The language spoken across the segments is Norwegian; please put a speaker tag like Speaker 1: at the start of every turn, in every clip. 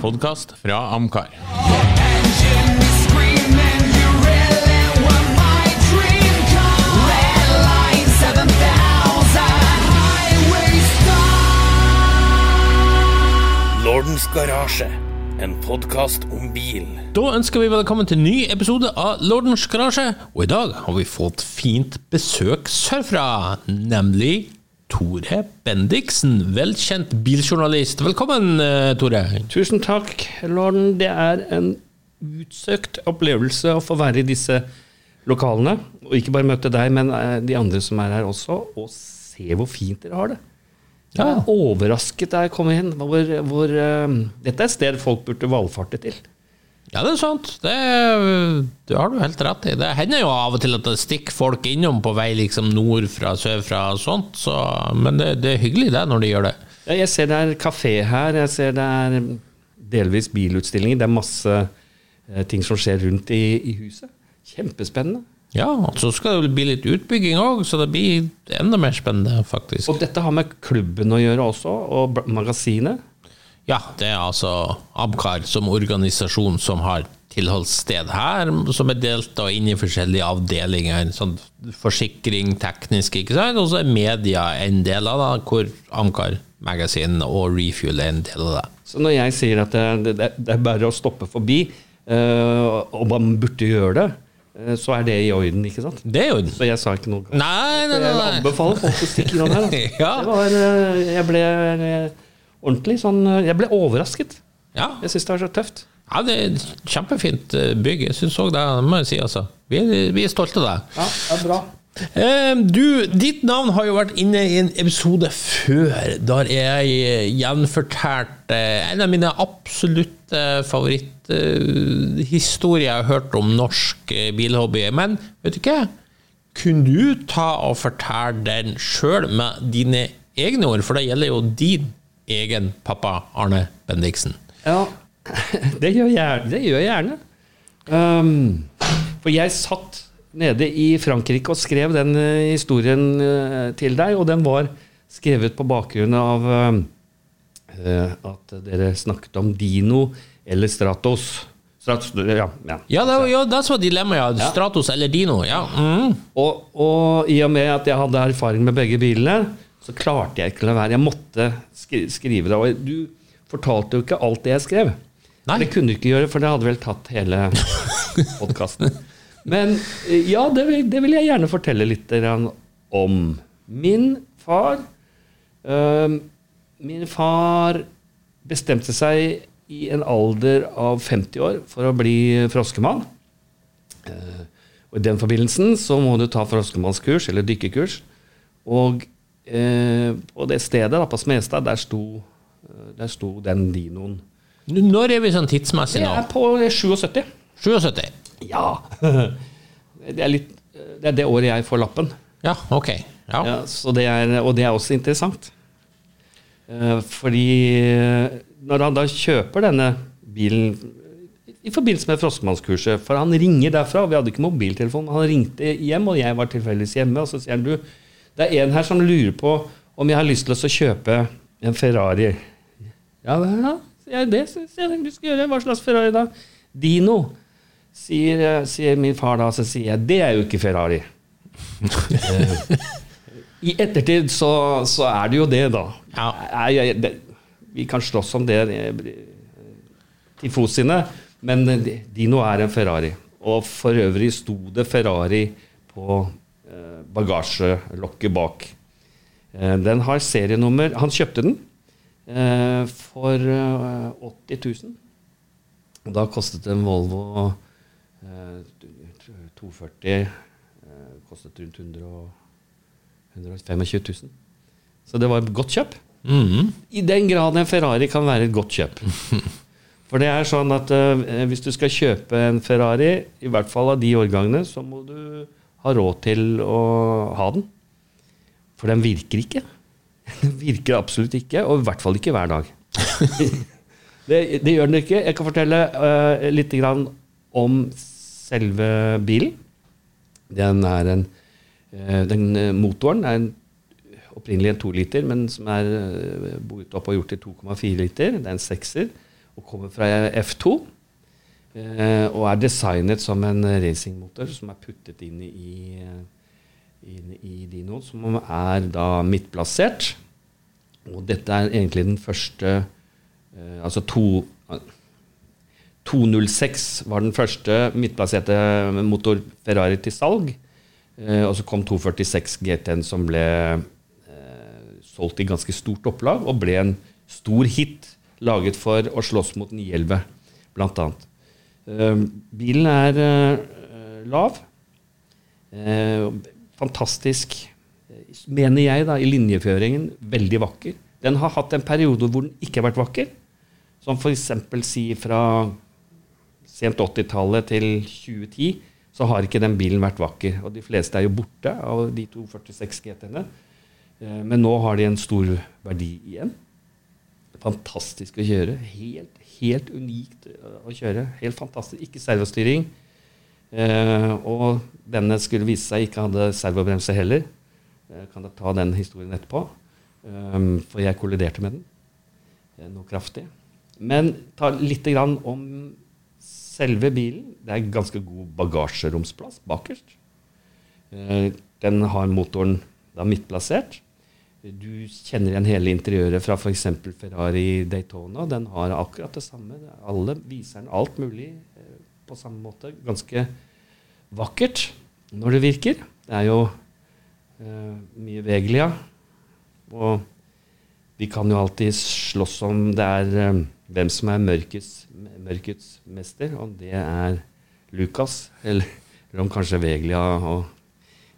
Speaker 1: podkast fra Amcar.
Speaker 2: Engine is screaming, you really were my dream car. Red line 7000, highway star.
Speaker 3: Lordens garasje, en podkast om bil.
Speaker 1: Da ønsker vi velkommen til en ny episode av Lordens garasje. Og i dag har vi fått fint besøk sørfra, nemlig Tore Bendiksen. Velkjent biljournalist. Velkommen, eh, Tore.
Speaker 4: Tusen takk, Lorden. Det er en utsøkt opplevelse å få være i disse lokalene. Og ikke bare møte deg, men eh, de andre som er her også, og se hvor fint dere har det. Jeg
Speaker 1: Ja.
Speaker 4: er overrasket da jeg kom inn. Hvor, hvor, uh, dette er et sted folk burde valfarte til.
Speaker 1: Ja, det er sant. Det, det har du helt rett i. Det hender jo av og til at det stikker folk innom på vei liksom nordfra, sørfra og sånt, så, men det, det er hyggelig det når de gjør det.
Speaker 4: Ja, Jeg ser det er kafé her, jeg ser det er delvis bilutstillinger. Det er masse eh, ting som skjer rundt i, i huset. Kjempespennende.
Speaker 1: Ja, og så skal det bli litt utbygging òg, så det blir enda mer spennende, faktisk.
Speaker 4: Og dette har med klubben å gjøre også, og magasinet.
Speaker 1: Ja, det er altså Abkar som organisasjon som har tilholdssted her, som er delt da inn i forskjellige avdelinger. Sånn forsikring, teknisk, ikke sant? Og så er media en del av det, hvor Amcar Magazine og Refuel er en del av det.
Speaker 4: Så når jeg sier at det, det, det er bare å stoppe forbi, eh, og man burde gjøre det, eh, så er det i orden, ikke sant?
Speaker 1: Det er jo
Speaker 4: Så jeg sa ikke noe galt.
Speaker 1: Nei, nei,
Speaker 4: Jeg
Speaker 1: nei. Jeg
Speaker 4: anbefaler folk å stikke innom her. Altså.
Speaker 1: Ja.
Speaker 4: Det var, eh, jeg ble eh, ordentlig sånn eh, Jeg ble overrasket.
Speaker 1: Ja.
Speaker 4: Jeg syns det var så tøft.
Speaker 1: ja, det er et kjempefint eh, bygg. Jeg syns òg det, må jeg si, altså. Vi er, vi er stolte av deg.
Speaker 4: Ja, det er bra.
Speaker 1: Eh, Du, ditt navn har jo vært inne i en episode før, der jeg gjenfortalte en av mine absolutte favoritthistorier jeg har hørt om norsk bilhobby. Men vet du ikke? Kunne du ta og fortelle den sjøl med dine egne ord, for det gjelder jo din egen pappa Arne Bendiksen.
Speaker 4: Ja, det gjør jeg, det gjør jeg gjerne. Um, for jeg satt nede i Frankrike og skrev den eh, historien eh, til deg, og den var skrevet på bakgrunn av uh, at dere snakket om Dino eller Stratos. Stratos ja, ja.
Speaker 1: Ja, det var, ja, det var dilemmaet. Ja. Stratos eller Dino. Ja. Mm.
Speaker 4: Og, og i og med at jeg hadde erfaring med begge bilene, så klarte jeg ikke å la være. Jeg måtte skri skrive det. Og du fortalte jo ikke alt det jeg skrev.
Speaker 1: Nei.
Speaker 4: Det kunne du ikke gjøre, for det hadde vel tatt hele podkasten. Men eh, ja, det vil, det vil jeg gjerne fortelle litt om. Min far øh, Min far bestemte seg i en alder av 50 år for å bli froskemann. Eh, Og I den forbindelsen så må du ta froskemannskurs eller dykkekurs. Og eh, på det stedet, da, på Smestad, der sto, eh, der sto den dinoen.
Speaker 1: Når er vi sånn tidsmessig nå?
Speaker 4: Det er på 77.
Speaker 1: 77?
Speaker 4: Ja. Det er, litt, det er det året jeg får lappen.
Speaker 1: Ja, ok. Ja.
Speaker 4: Ja, så det er, og det er også interessant. Eh, fordi eh, når han da kjøper denne bilen i forbindelse med froskemannskurset For han ringer derfra, og vi hadde ikke mobiltelefon. Han ringte hjem, og jeg var tilfeldigvis hjemme. Og så sier han du, det er en her som lurer på om jeg har lyst til å kjøpe en Ferrari. Ja, ja, det syns jeg du skal gjøre. Hva slags Ferrari da? Dino, sier, eh, sier min far da. Så sier jeg det er jo ikke Ferrari. I ettertid så, så er det jo det, da.
Speaker 1: Ja.
Speaker 4: Jeg, jeg, det, vi kan slåss om det til tifosiene, men Dino er en Ferrari. Og for øvrig sto det Ferrari på eh, bagasjelokket bak. Eh, den har serienummer Han kjøpte den eh, for eh, 80 000. Da kostet en Volvo eh, 240 eh, Kostet rundt 100 125 000. Så det var et godt kjøp.
Speaker 1: Mhm.
Speaker 4: I den grad en Ferrari kan være et godt kjøp. For det er sånn at eh, hvis du skal kjøpe en Ferrari, i hvert fall av de årgangene, så må du ha råd til å ha den. For den virker ikke. Den virker absolutt ikke, og i hvert fall ikke hver dag. det, det gjør den ikke. Jeg kan fortelle uh, litt grann om selve bilen. Den er en uh, Den eh, motoren er en, opprinnelig en 2 liter, men som er uh, boret opp og gjort til 2,4 liter. Det er en sekser. og kommer fra F2. Eh, og er designet som en racingmotor som er puttet inn i, inn i Dinoen, som er da midtplassert. Og dette er egentlig den første eh, Altså to 206 var den første midtplasserte motor Ferrari til salg. Eh, og så kom 246 GT-en som ble eh, solgt i ganske stort opplag, og ble en stor hit laget for å slåss mot 911, blant annet. Eh, bilen er eh, lav. Eh, fantastisk, mener jeg, da, i linjeføringen. Veldig vakker. Den har hatt en periode hvor den ikke har vært vakker. Som f.eks. si fra sent 80-tallet til 2010, så har ikke den bilen vært vakker. Og de fleste er jo borte av de 246 GT-ene. Eh, Men nå har de en stor verdi igjen. Fantastisk å kjøre. Helt, helt unikt eh, å kjøre. Helt fantastisk. Ikke servostyring. Eh, og denne skulle vise seg ikke hadde servobremse heller. Jeg kan da ta den historien etterpå. Um, for jeg kolliderte med den. Eh, Noe kraftig. Men ta litt grann om selve bilen. Det er ganske god bagasjeromsplass bakerst. Eh, Den har motoren da midtplassert. Du kjenner igjen hele interiøret fra f.eks. Ferrari Daytona. Den har akkurat det samme. Alle viser den alt mulig eh, på samme måte. Ganske vakkert når det virker. Det er jo eh, mye Veglia. Og vi kan jo alltid slåss om det er eh, hvem som er mørkets, mørkets mester, og det er Lucas. Eller, eller om kanskje Veglia og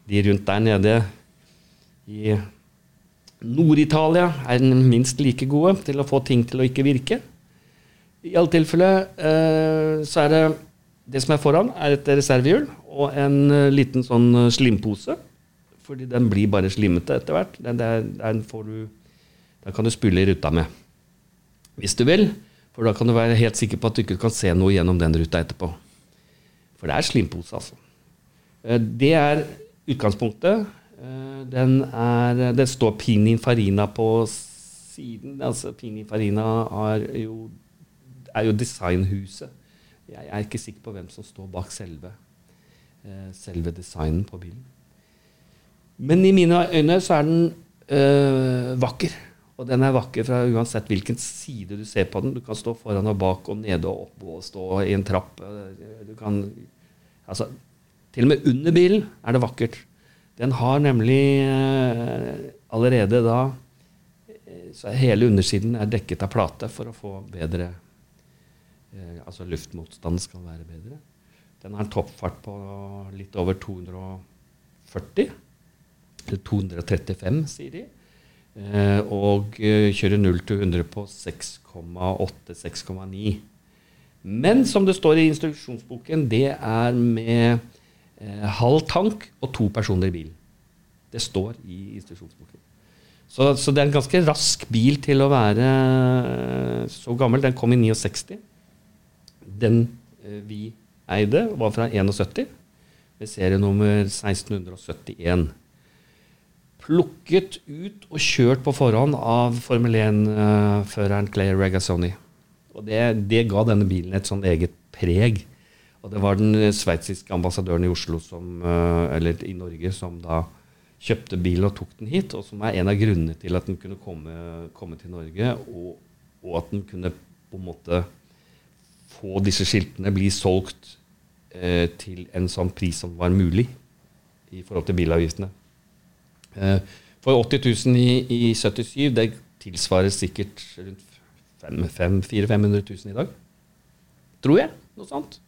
Speaker 4: de rundt der nede i Nord-Italia er den minst like gode til å få ting til å ikke virke. I alle tilfeller eh, så er det det som er foran, er et reservehjul og en eh, liten sånn eh, slimpose. Fordi den blir bare slimete etter hvert. Den, den får du, den kan du spyle i ruta med. Hvis du vil. For da kan du være helt sikker på at du ikke kan se noe gjennom den ruta etterpå. For det er slimpose, altså. Det er utgangspunktet. Eh, Den er, det står Pininfarina på siden. Altså Pininfarina er jo, er jo designhuset. Jeg er ikke sikker på hvem som står bak selve, eh, selve designen på bilen. Men i mine øyne så er den øh, vakker. Og den er vakker fra uansett hvilken side du ser på den. Du kan stå foran og bak og nede og oppe og stå i en trapp. Du kan, altså, til og med under bilen er det vakkert. Den har nemlig øh, allerede da øh, så Hele undersiden er dekket av plate for å få bedre eh, Altså luftmotstand skal være bedre. Den har en toppfart på litt over 240. Eller 235, sier de. Eh, og eh, kjører 0 til 100 på 6,8-6,9. Men som det står i instruksjonsboken, det er med eh, halv tank og to personer i bilen. Det står i institusjonsboken. Så, så det er en ganske rask bil til å være eh, så gammel. Den kom i 69. Den eh, vi eide, var fra 71, med serienummer 1671. Plukket ut og kjørt på forhånd av Formel 1-føreren Clay Regazzoni. Og det, det ga denne bilen et sånn eget preg. Og det var den eh, sveitsiske ambassadøren i Oslo, som, eh, eller i Norge, som da kjøpte bilen og tok den hit, og som er en av grunnene til at den kunne komme, komme til Norge, og, og at den kunne på en måte få disse skiltene bli solgt eh, til en sånn pris som var mulig i forhold til bilavgiftene. Eh, for 80 000 i, i 77, det tilsvarer sikkert rundt 400 000 i dag. Tror jeg. Noe sånt.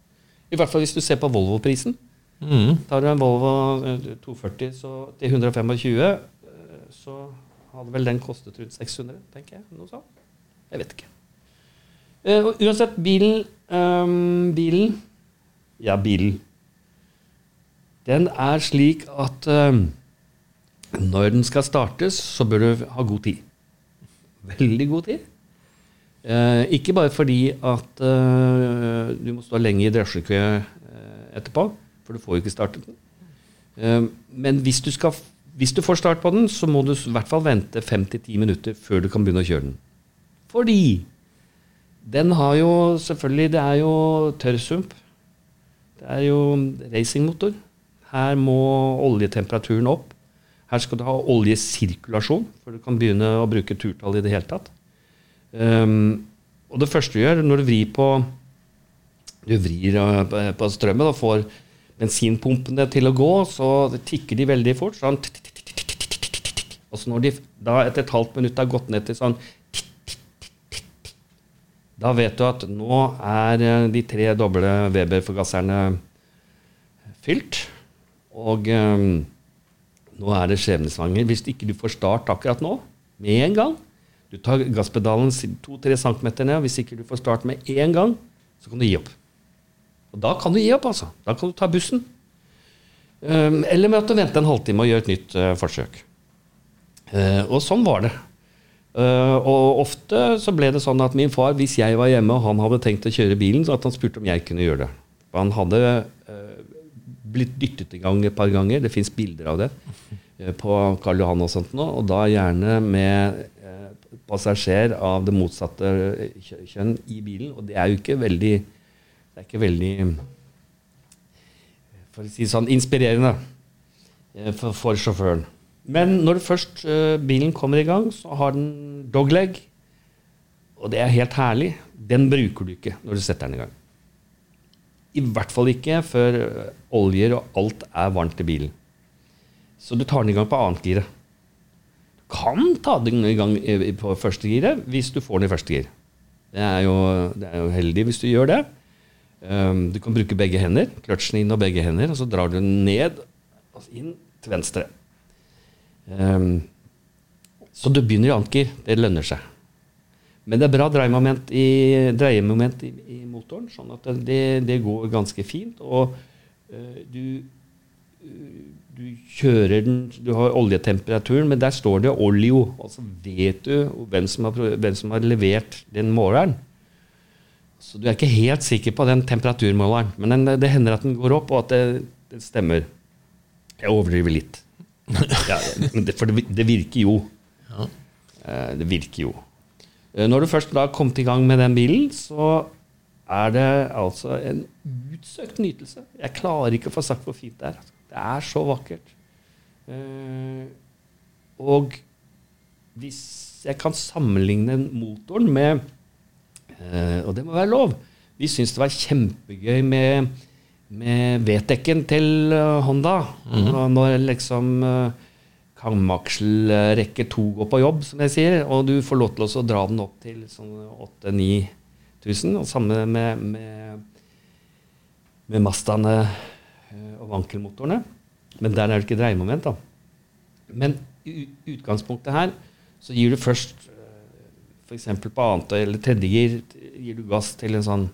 Speaker 4: I hvert fall hvis du ser på Volvo-prisen.
Speaker 1: Mm.
Speaker 4: Tar du en Volvo eh, 240 så, til 125, eh, så hadde vel den kostet rundt 600, tenker jeg. Noe sånt. Jeg vet ikke. Uh, uansett, bilen um, Bilen Ja, bilen. Den er slik at um, når den skal startes, så bør du ha god tid. Veldig god tid. Eh, ikke bare fordi at eh, du må stå lenge i drosjekø eh, etterpå, for du får jo ikke startet den. Men hvis du, skal, hvis du får start på den, så må du i hvert fall vente 5-10 minutter før du kan begynne å kjøre den. Fordi Den har jo selvfølgelig Det er jo tørrsump. Det er jo racingmotor. Her må oljetemperaturen opp. Her skal du ha oljesirkulasjon, for du kan begynne å bruke turtall i det hele tatt. Um, og det første du gjør når du vrir på Du vrir uh, på- strømmen og får bensinpumpene til å gå, så tikker de veldig fort. Sånn Og så når de da etter et halvt minutt har gått ned til sånn da vet du at nå er eh, de tre doble Weber-forgasserne fylt. Og um, nå er det skjebnesvanger. Hvis ikke du får start akkurat nå, med en gang Du tar gasspedalen to-tre centimeter ned, og hvis ikke du får start med en gang, så kan du gi opp. Og da kan du gi opp, altså. Da kan du ta bussen. Um, eller med at du venter en halvtime og gjør et nytt eh, forsøk. Eh, og sånn var det. Uh, og ofte så ble det sånn at min far, hvis jeg var hjemme og han hadde tenkt å kjøre bilen, så at han spurte om jeg kunne gjøre det. Han hadde blitt dyttet i gang et par ganger. Det fins bilder av det på Karl Johan og sånt nå, og da gjerne med passasjer av det motsatte kjønn i bilen. Og det er jo ikke veldig Det er ikke veldig For å si sånn inspirerende eh, for, for sjåføren. Men når først eh, bilen kommer i gang, så har den dogleg. Og det er helt herlig. Den bruker du ikke når du setter den i gang. I hvert fall ikke før eh, oljer og alt er varmt i bilen. Så du tar den i gang på annet giret. Kan ta den i gang på første giret hvis du får den i første gir. Det er jo, det er jo heldig hvis du gjør det. Um, du kan bruke begge hender, kløtsjen inn og begge hender, og så drar du den ned og inn til venstre. Um, så du begynner i annet gir. Det lønner seg. Men det er bra dreiemoment i, dreiemoment i, i motoren, sånn at det, det går ganske fint. Og uh, du, øh, du kjører den Du har oljetemperaturen, men der står det olio. Og så vet du hvem som har, hvem som har levert den måleren. Så du er ikke helt sikker på den temperaturmåleren. Men den, det hender at den går opp, og at det, det stemmer. Jeg overdriver litt. Ja, men det, for det, det virker jo.
Speaker 1: Ja.
Speaker 4: Eh, Det virker jo. Eh, Når du først da kommet i gang med den bilen, så er det altså en utsøkt nytelse. Jeg klarer ikke å få sagt hvor fint det er. Det er så vakkert. Eh, Og hvis jeg kan sammenligne motoren med eh, Og det må være lov. Vi syns det var kjempegøy med, med V-dekken til eh, Honda. Og Når liksom Kammaksel-rekke to går på jobb, som jeg sier, og du får lov til å dra den opp til sånn 8000-9000. Og samme med, med, med Mazdaene eh, og Men der er det ikke dreiemoment, da. Men i utgangspunktet her så gir du først f.eks. på annet eller tredje gir gir du gass til en sånn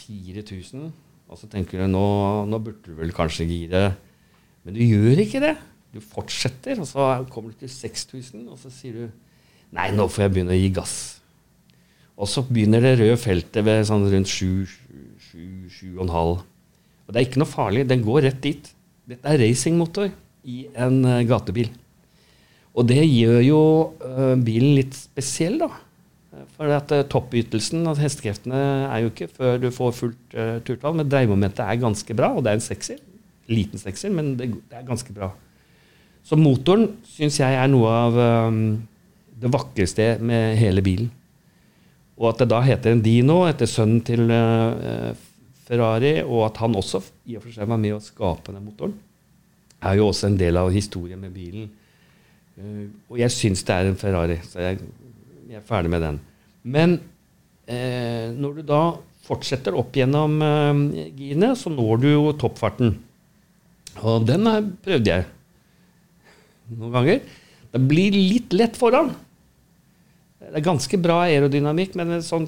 Speaker 4: 4000. Og så tenker du nå, nå burde du vel kanskje gire Men du gjør ikke det. Du fortsetter, og så kommer du til 6000, og så sier du Nei, nå får jeg begynne å gi gass. Og så begynner det røde feltet ved sånn rundt 7-7,5. Og det er ikke noe farlig. Den går rett dit. Dette er racingmotor i en eh, gatebil. Og det gjør jo eh, bilen litt spesiell, da. For at toppytelsen og hestekreftene er jo ikke før du får fullt uh, turtall, men dreiemomentet er ganske bra, og det er en sekser. Liten sekser, men det, det er ganske bra. Så motoren syns jeg er noe av um, det vakreste med hele bilen. Og at det da heter en Dino etter sønnen til uh, Ferrari, og at han også i og for seg var med å skape den motoren, er jo også en del av historien med bilen. Uh, og jeg syns det er en Ferrari, så jeg, jeg er ferdig med den. Men eh, når du da fortsetter opp gjennom eh, girene, så når du jo toppfarten. Og den er, prøvde jeg noen ganger. Det blir litt lett foran. Det er ganske bra aerodynamikk, men sånn,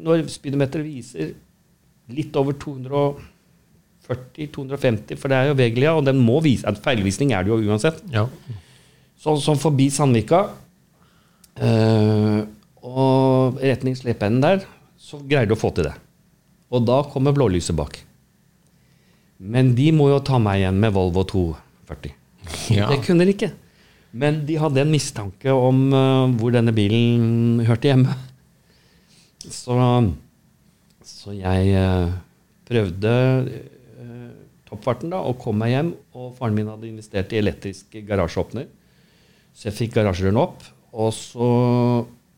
Speaker 4: når speedometeret viser litt over 240-250, for det er jo Veglia, og den må vise En feilvisning er det jo uansett.
Speaker 1: Ja.
Speaker 4: Sånn som forbi Sandvika eh, og retning slepeenden der, så greier du å få til det. Og da kommer blålyset bak. Men de må jo ta meg igjen med Volvo 240.
Speaker 1: Ja.
Speaker 4: Det kunne de ikke. Men de hadde en mistanke om uh, hvor denne bilen hørte hjemme. Så, så jeg eh, prøvde eh, toppfarten da, og kom meg hjem. Og faren min hadde investert i elektrisk garasjeåpner. Så jeg fikk garasjerøren opp. Og så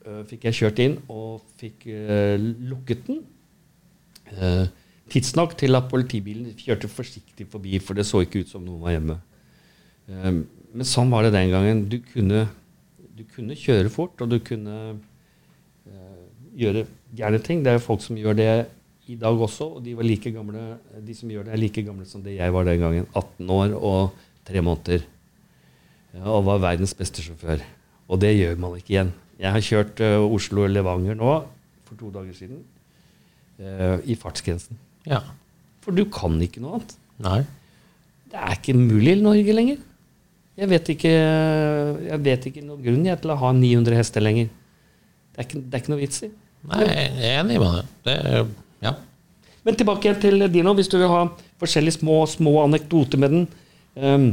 Speaker 4: eh, fikk jeg kjørt inn og fikk eh, lukket den. Eh, tidsnok til at politibilen kjørte forsiktig forbi, for det så ikke ut som noen var hjemme. Eh, men sånn var det den gangen. Du kunne, du kunne kjøre fort, og du kunne gjøre gærne ting. Det er jo folk som gjør det i dag også, og de, gamle, de som gjør det, er like gamle som det jeg var den gangen. 18 år og tre måneder. Ja, og var verdens beste sjåfør. Og det gjør man ikke igjen. Jeg har kjørt uh, Oslo-Levanger nå, for to dager siden, uh, i fartsgrensen.
Speaker 1: Ja.
Speaker 4: For du kan ikke noe annet.
Speaker 1: Nei.
Speaker 4: Det er ikke mulig i Norge lenger. Jeg vet ikke, jeg vet ikke noen grunn til å ha 900 hester lenger. Det er ikke, det er ikke noe vits i.
Speaker 1: Nei, jeg er enig med deg. Det er, ja.
Speaker 4: Men tilbake igjen til Dino, hvis du vil ha forskjellige små, små anekdoter med den. Um,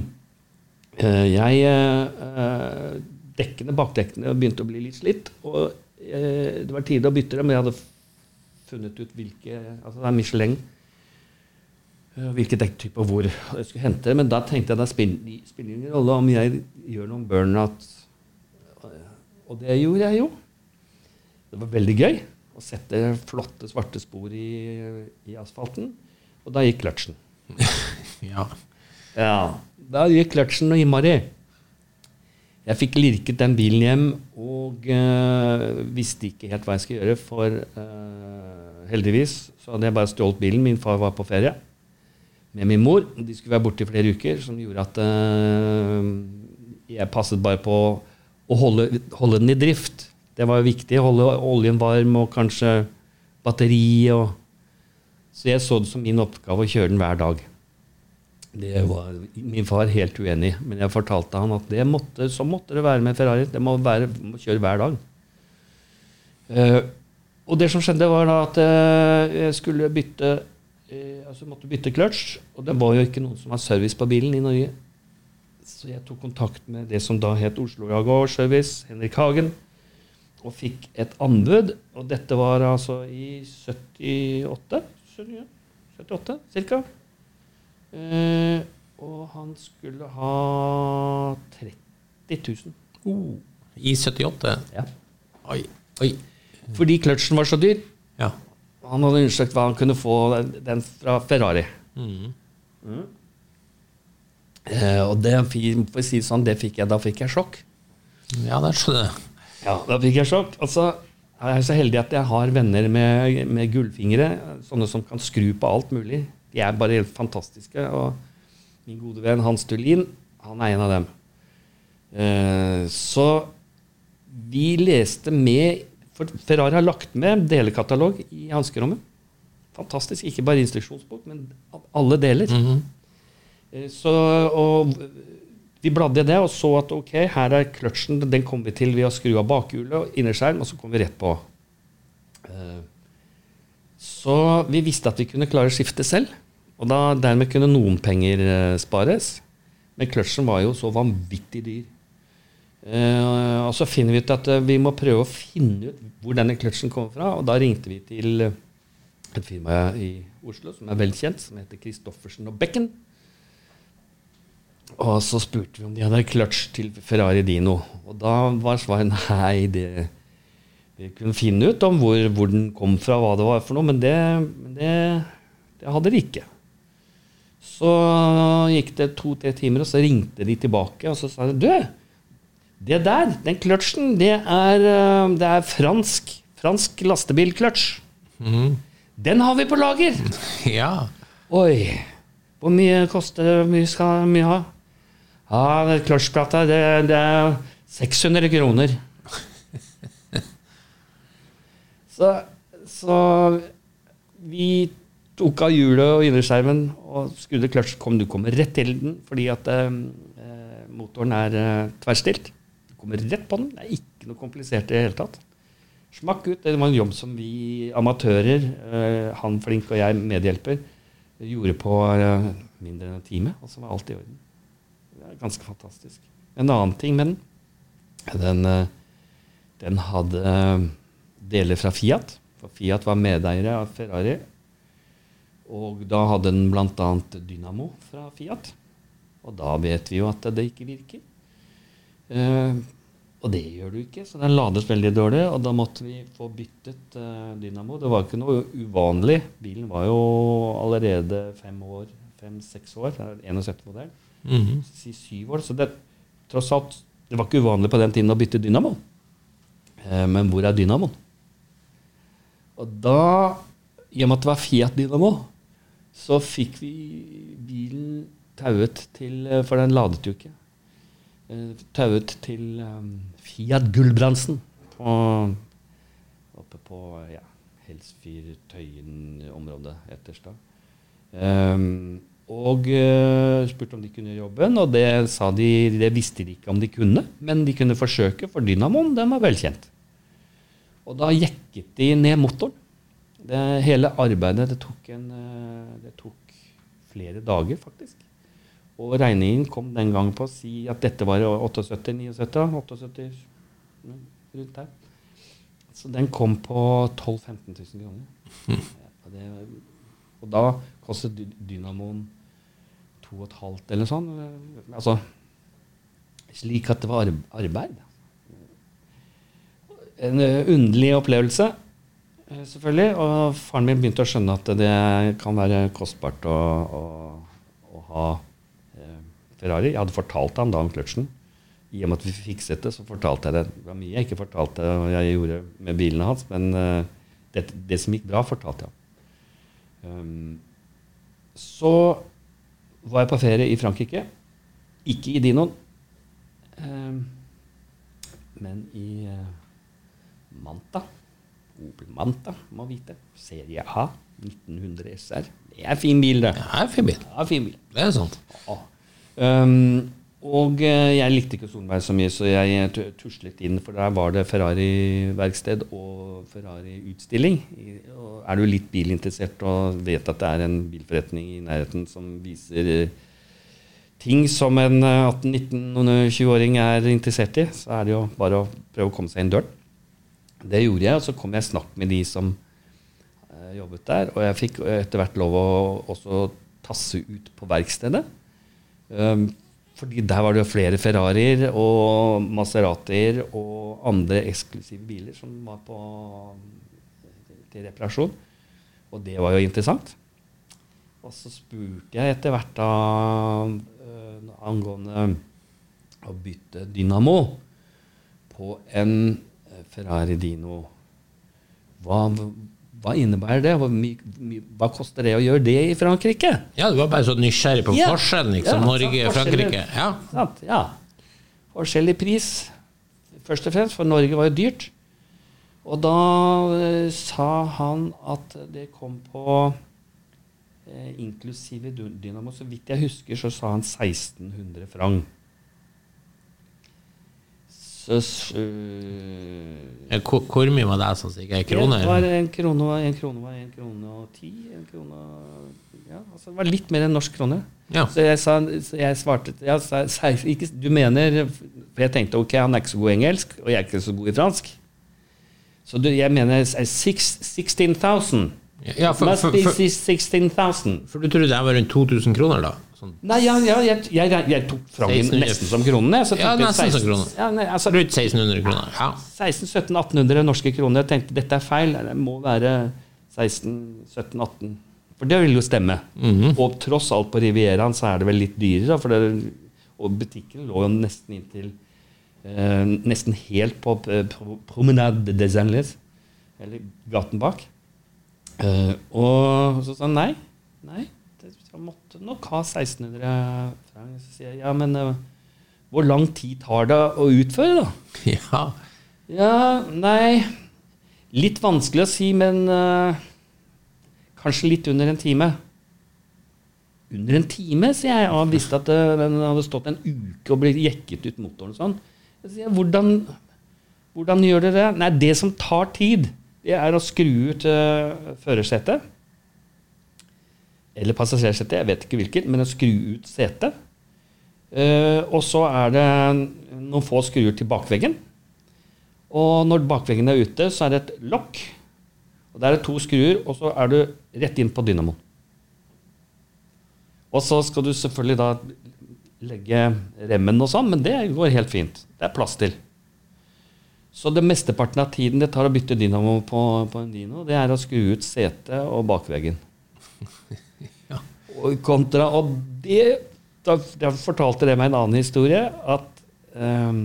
Speaker 4: jeg uh, Dekkene, bakdekkene begynte å bli litt slitt. Og uh, det var tide å bytte dem, men jeg hadde funnet ut hvilke Altså det er Michelin. Hvilke dekktyper hvor jeg skulle hente. Men da tenkte jeg det spiller ingen rolle om jeg gjør noen burnout. Og det gjorde jeg jo. Det var veldig gøy å sette flotte, svarte spor i, i asfalten. Og da gikk kløtsjen.
Speaker 1: ja.
Speaker 4: Ja, da gikk kløtsjen og innmari. Jeg fikk lirket den bilen hjem og uh, visste ikke helt hva jeg skulle gjøre, for uh, heldigvis så hadde jeg bare stjålet bilen. Min far var på ferie med min mor. De skulle være borte i flere uker, som gjorde at uh, jeg passet bare på å holde, holde den i drift. Det var jo viktig. Holde oljen varm og kanskje batteri. Og, så jeg så det som min oppgave å kjøre den hver dag. Det var min far helt uenig, men jeg fortalte han at måtte, så måtte det være med Ferrari. Det må, være, må kjøre hver dag. Eh, og det som skjedde, var da at eh, jeg skulle bytte eh, altså måtte bytte kløtsj. og det var jo ikke noen som har service på bilen i Norge. Så jeg tok kontakt med det som da het Oslo Jaguar Service, Henrik Hagen, og fikk et anbud. Og dette var altså i 78, 78 cirka. Eh, og han skulle ha 30 000.
Speaker 1: Oh, I 78.
Speaker 4: Ja.
Speaker 1: Oi. Oi.
Speaker 4: Fordi kløtsjen var så dyr.
Speaker 1: Ja.
Speaker 4: Han hadde undersøkt hva han kunne få den, fra Ferrari.
Speaker 1: Mhm.
Speaker 4: Eh, og det, for å si det sånn, det fikk jeg, da fikk jeg sjokk.
Speaker 1: Ja, det skjønner jeg.
Speaker 4: Ja, da fikk jeg sjokk. Altså, jeg er så heldig at jeg har venner med, med gullfingre, sånne som kan skru på alt mulig. De er bare helt fantastiske. Og min gode venn Hans Tullin, han er en av dem. Eh, så vi leste med For Ferrari har lagt med delekatalog i hanskerommet. Fantastisk. Ikke bare instruksjonsbok, men alle deler.
Speaker 1: Mhm.
Speaker 4: Eh, Så, og vi bladde i det og så at ok, her er kløtsjen. Den kommer vi til ved å skru av bakhjulet og innerskjerm, og så kommer vi rett på. Eh, Så vi visste at vi kunne klare å skifte selv, og da, dermed kunne noen penger eh, spares. Men kløtsjen var jo så vanvittig dyr. Eh, og så finner vi ut at vi må prøve å finne ut hvor denne kløtsjen kommer fra, og da ringte vi til et firma i Oslo som er velkjent, som heter Christoffersen og Becken. Og så spurte vi om de hadde kløtsj til Ferrari Dino. Og da var svaret nei, det Vi kunne finne ut om hvor, hvor den kom fra, hva det var for noe, men det, det, det hadde de ikke. Så gikk det to-tre timer, og så ringte de tilbake, og så sa de Du, det der, den kløtsjen, det er, eh, det er fransk, fransk lastebilkløtsj.
Speaker 1: Mm.
Speaker 4: Den har vi på lager!
Speaker 1: Ja.
Speaker 4: Oi. Hvor mye koster? Hvor mye skal vi ha? Ja, det kløtsjplata, det, det er 600 kroner. så, så vi tok av hjulet og innerskjermen og skrudde clutch Kom, du kommer rett til den fordi at eh, motoren er eh, tverrstilt. Du kommer rett på den. Det er ikke noe komplisert i det hele tatt. Smakk ut. Det var en jobb som vi amatører, eh, han flink og jeg medhjelper, gjorde på eh, mindre enn en time. Og så var alt i orden det er ganske fantastisk. En annen ting med den Den, den hadde eh, deler fra Fiat. For Fiat var medeiere av Ferrari. Og da hadde den bl.a. dynamo fra Fiat. Og da vet vi jo at det ikke virker. Eh, og det gjør du ikke, så den lades veldig dårlig. Og da måtte vi få byttet eh, dynamo. Det var ikke noe uvanlig. Bilen var jo allerede fem år, fem-seks år. 71-modell.
Speaker 1: Mm
Speaker 4: -hmm. syv år. Så det, tross alt, det var ikke uvanlig på den tiden å bytte dynamo. Eh, men hvor er dynamoen? Og da, i og med at det var Fiat Dynamo, så fikk vi bilen tauet til eh, For den ladet jo ikke. Eh, tauet til Fiat Gulbrandsen på, oppe på ja, Helsfyr, Tøyen-området etterst da. Um, og uh, spurte om de kunne gjøre jobben, og det sa de Det visste de ikke om de kunne, men de kunne forsøke, for Dynamoen den var velkjent. Og da jekket de ned motoren. Det, hele arbeidet det tok, en, eh, det tok flere dager, faktisk. Og regningen kom den gang på å si at dette var 78-79, 78 mm, rundt der. Så den kom på 12 000-15 000 kroner. Og, da kostet dy- Dynamoen 2,5 eller noe sånt. sånn. Altså slik at det var arbeid. En eh, underlig opplevelse, eh, selvfølgelig. Og faren min begynte å skjønne at det kan være kostbart å, å, å ha Ferrari. Jeg hadde fortalt ham da om kløtsjen. I og med at vi fikset det, så fortalte jeg det. Det var mye jeg ikke fortalte og jeg gjorde med bilene hans, men det, det som gikk bra, fortalte jeg ham. Um, så var jeg på ferie i Frankrike. Ikke i Dinoen, um, men i eh, Manta. Opel Manta, må vite. Serie A. 1900 SR. Det er fin bil, det.
Speaker 1: Det er fin bil.
Speaker 4: Ja, fin bil.
Speaker 1: Det er sant.
Speaker 4: Ja. Um, og eh, jeg likte ikke Solberg så mye, så jeg eh, tu- tuslet inn, for der var det Ferrari-verksted og Ferrari-utstilling. Er du litt bilinteressert og vet at det er en bilforretning i nærheten som viser eh, ting som en eh, 18-19-20-åring er interessert i, så er det jo bare å prøve å komme seg inn døren. Det gjorde jeg, og så kom jeg i snakk med de som jobbet der. Og jeg fikk etter hvert lov å også tasse ut på verkstedet. Um, fordi der var det jo flere Ferrarier og Maseratier og andre eksklusive biler som var på, til reparasjon. Og det var jo interessant. Og så spurte jeg etter hvert da uh, angående å bytte dynamo på en eh, Ferrari Dino. Hva, hva innebærer det? Hva, my, my, hva koster det å gjøre det i Frankrike?
Speaker 1: Ja, du var bare så nysgjerrig på
Speaker 4: Ja.
Speaker 1: forskjellen, liksom.
Speaker 4: Ja,
Speaker 1: Norge og Frankrike. Ja.
Speaker 4: Sant? Ja. Forskjellig pris, først og fremst, for Norge var jo dyrt. Og da eh, sa han at det kom på eh, inklusive Dynamo. Så vidt jeg husker, så sa han 1600 franc. Så øh,
Speaker 1: Hvor, hvor mye var det, sånn sikkert? Kroner?
Speaker 4: det var en krone, var- en krone var en krone og ti. En krone ja, altså Det var litt mer enn norsk krone.
Speaker 1: Ja.
Speaker 4: Så jeg, sa, så jeg svarte jeg sa, ikke, Du mener For jeg tenkte ok, han er ikke så god i engelsk, og jeg er ikke så god i fransk. Så du, jeg mener eh, six- 16,000.
Speaker 1: Ja, for,
Speaker 4: Must
Speaker 1: for,
Speaker 4: be 16,000.
Speaker 1: for du trodde det var rundt 2000 kroner, da? Sånn
Speaker 4: Nei, ja, ja, jeg, jeg, jeg tok
Speaker 1: fram
Speaker 4: nesten som kronene.
Speaker 1: Ja,
Speaker 4: jeg
Speaker 1: nesten som
Speaker 4: 16
Speaker 1: kroner.
Speaker 4: Ja, nei, altså,
Speaker 1: rundt 1600 kroner. Ja.
Speaker 4: 1600-1700-1800 norske kroner. Jeg tenkte dette er feil. Det må være 16-17-18. For det vil jo stemme. Og tross alt på Rivieraen så er det vel litt dyrere. For det, og butikken lå jo nesten inntil eh, Nesten helt på, på Promenade des Anglais. Eller gaten bak. Eh, og så sa han nei. Nei, jeg måtte nok ha 1600 franc. Så sier jeg ja, men uh, hvor lang tid tar det å utføre, da?
Speaker 1: ja.
Speaker 4: Ja, nei Litt vanskelig å si, men uh, kanskje litt under en time. Under en time, sier jeg. Og han visste at Det den hadde stått en uke og blitt jekket ut motoren og sånn. Jeg sier, hvordan, hvordan gjør dere det? Nei, det som tar tid, det er å skru ut uh, førersetet. Eller passasjersetet, jeg vet ikke hvilket, men å skru ut setet. Uh, og så er det noen få skruer til bakveggen. Og når bakveggen er ute, så er det et lokk. Og Der er det to skruer, og så er du rett inn på dynamoen. Og så skal du selvfølgelig da legge remmen og sånn, men det går helt fint. Det er plass til. Så det mesteparten av tiden det tar å bytte dynamo på, på en Dino, det er å skru ut setet og bakveggen.
Speaker 1: Ja.
Speaker 4: Og kontra Og det da, da fortalte det meg en annen historie, at um,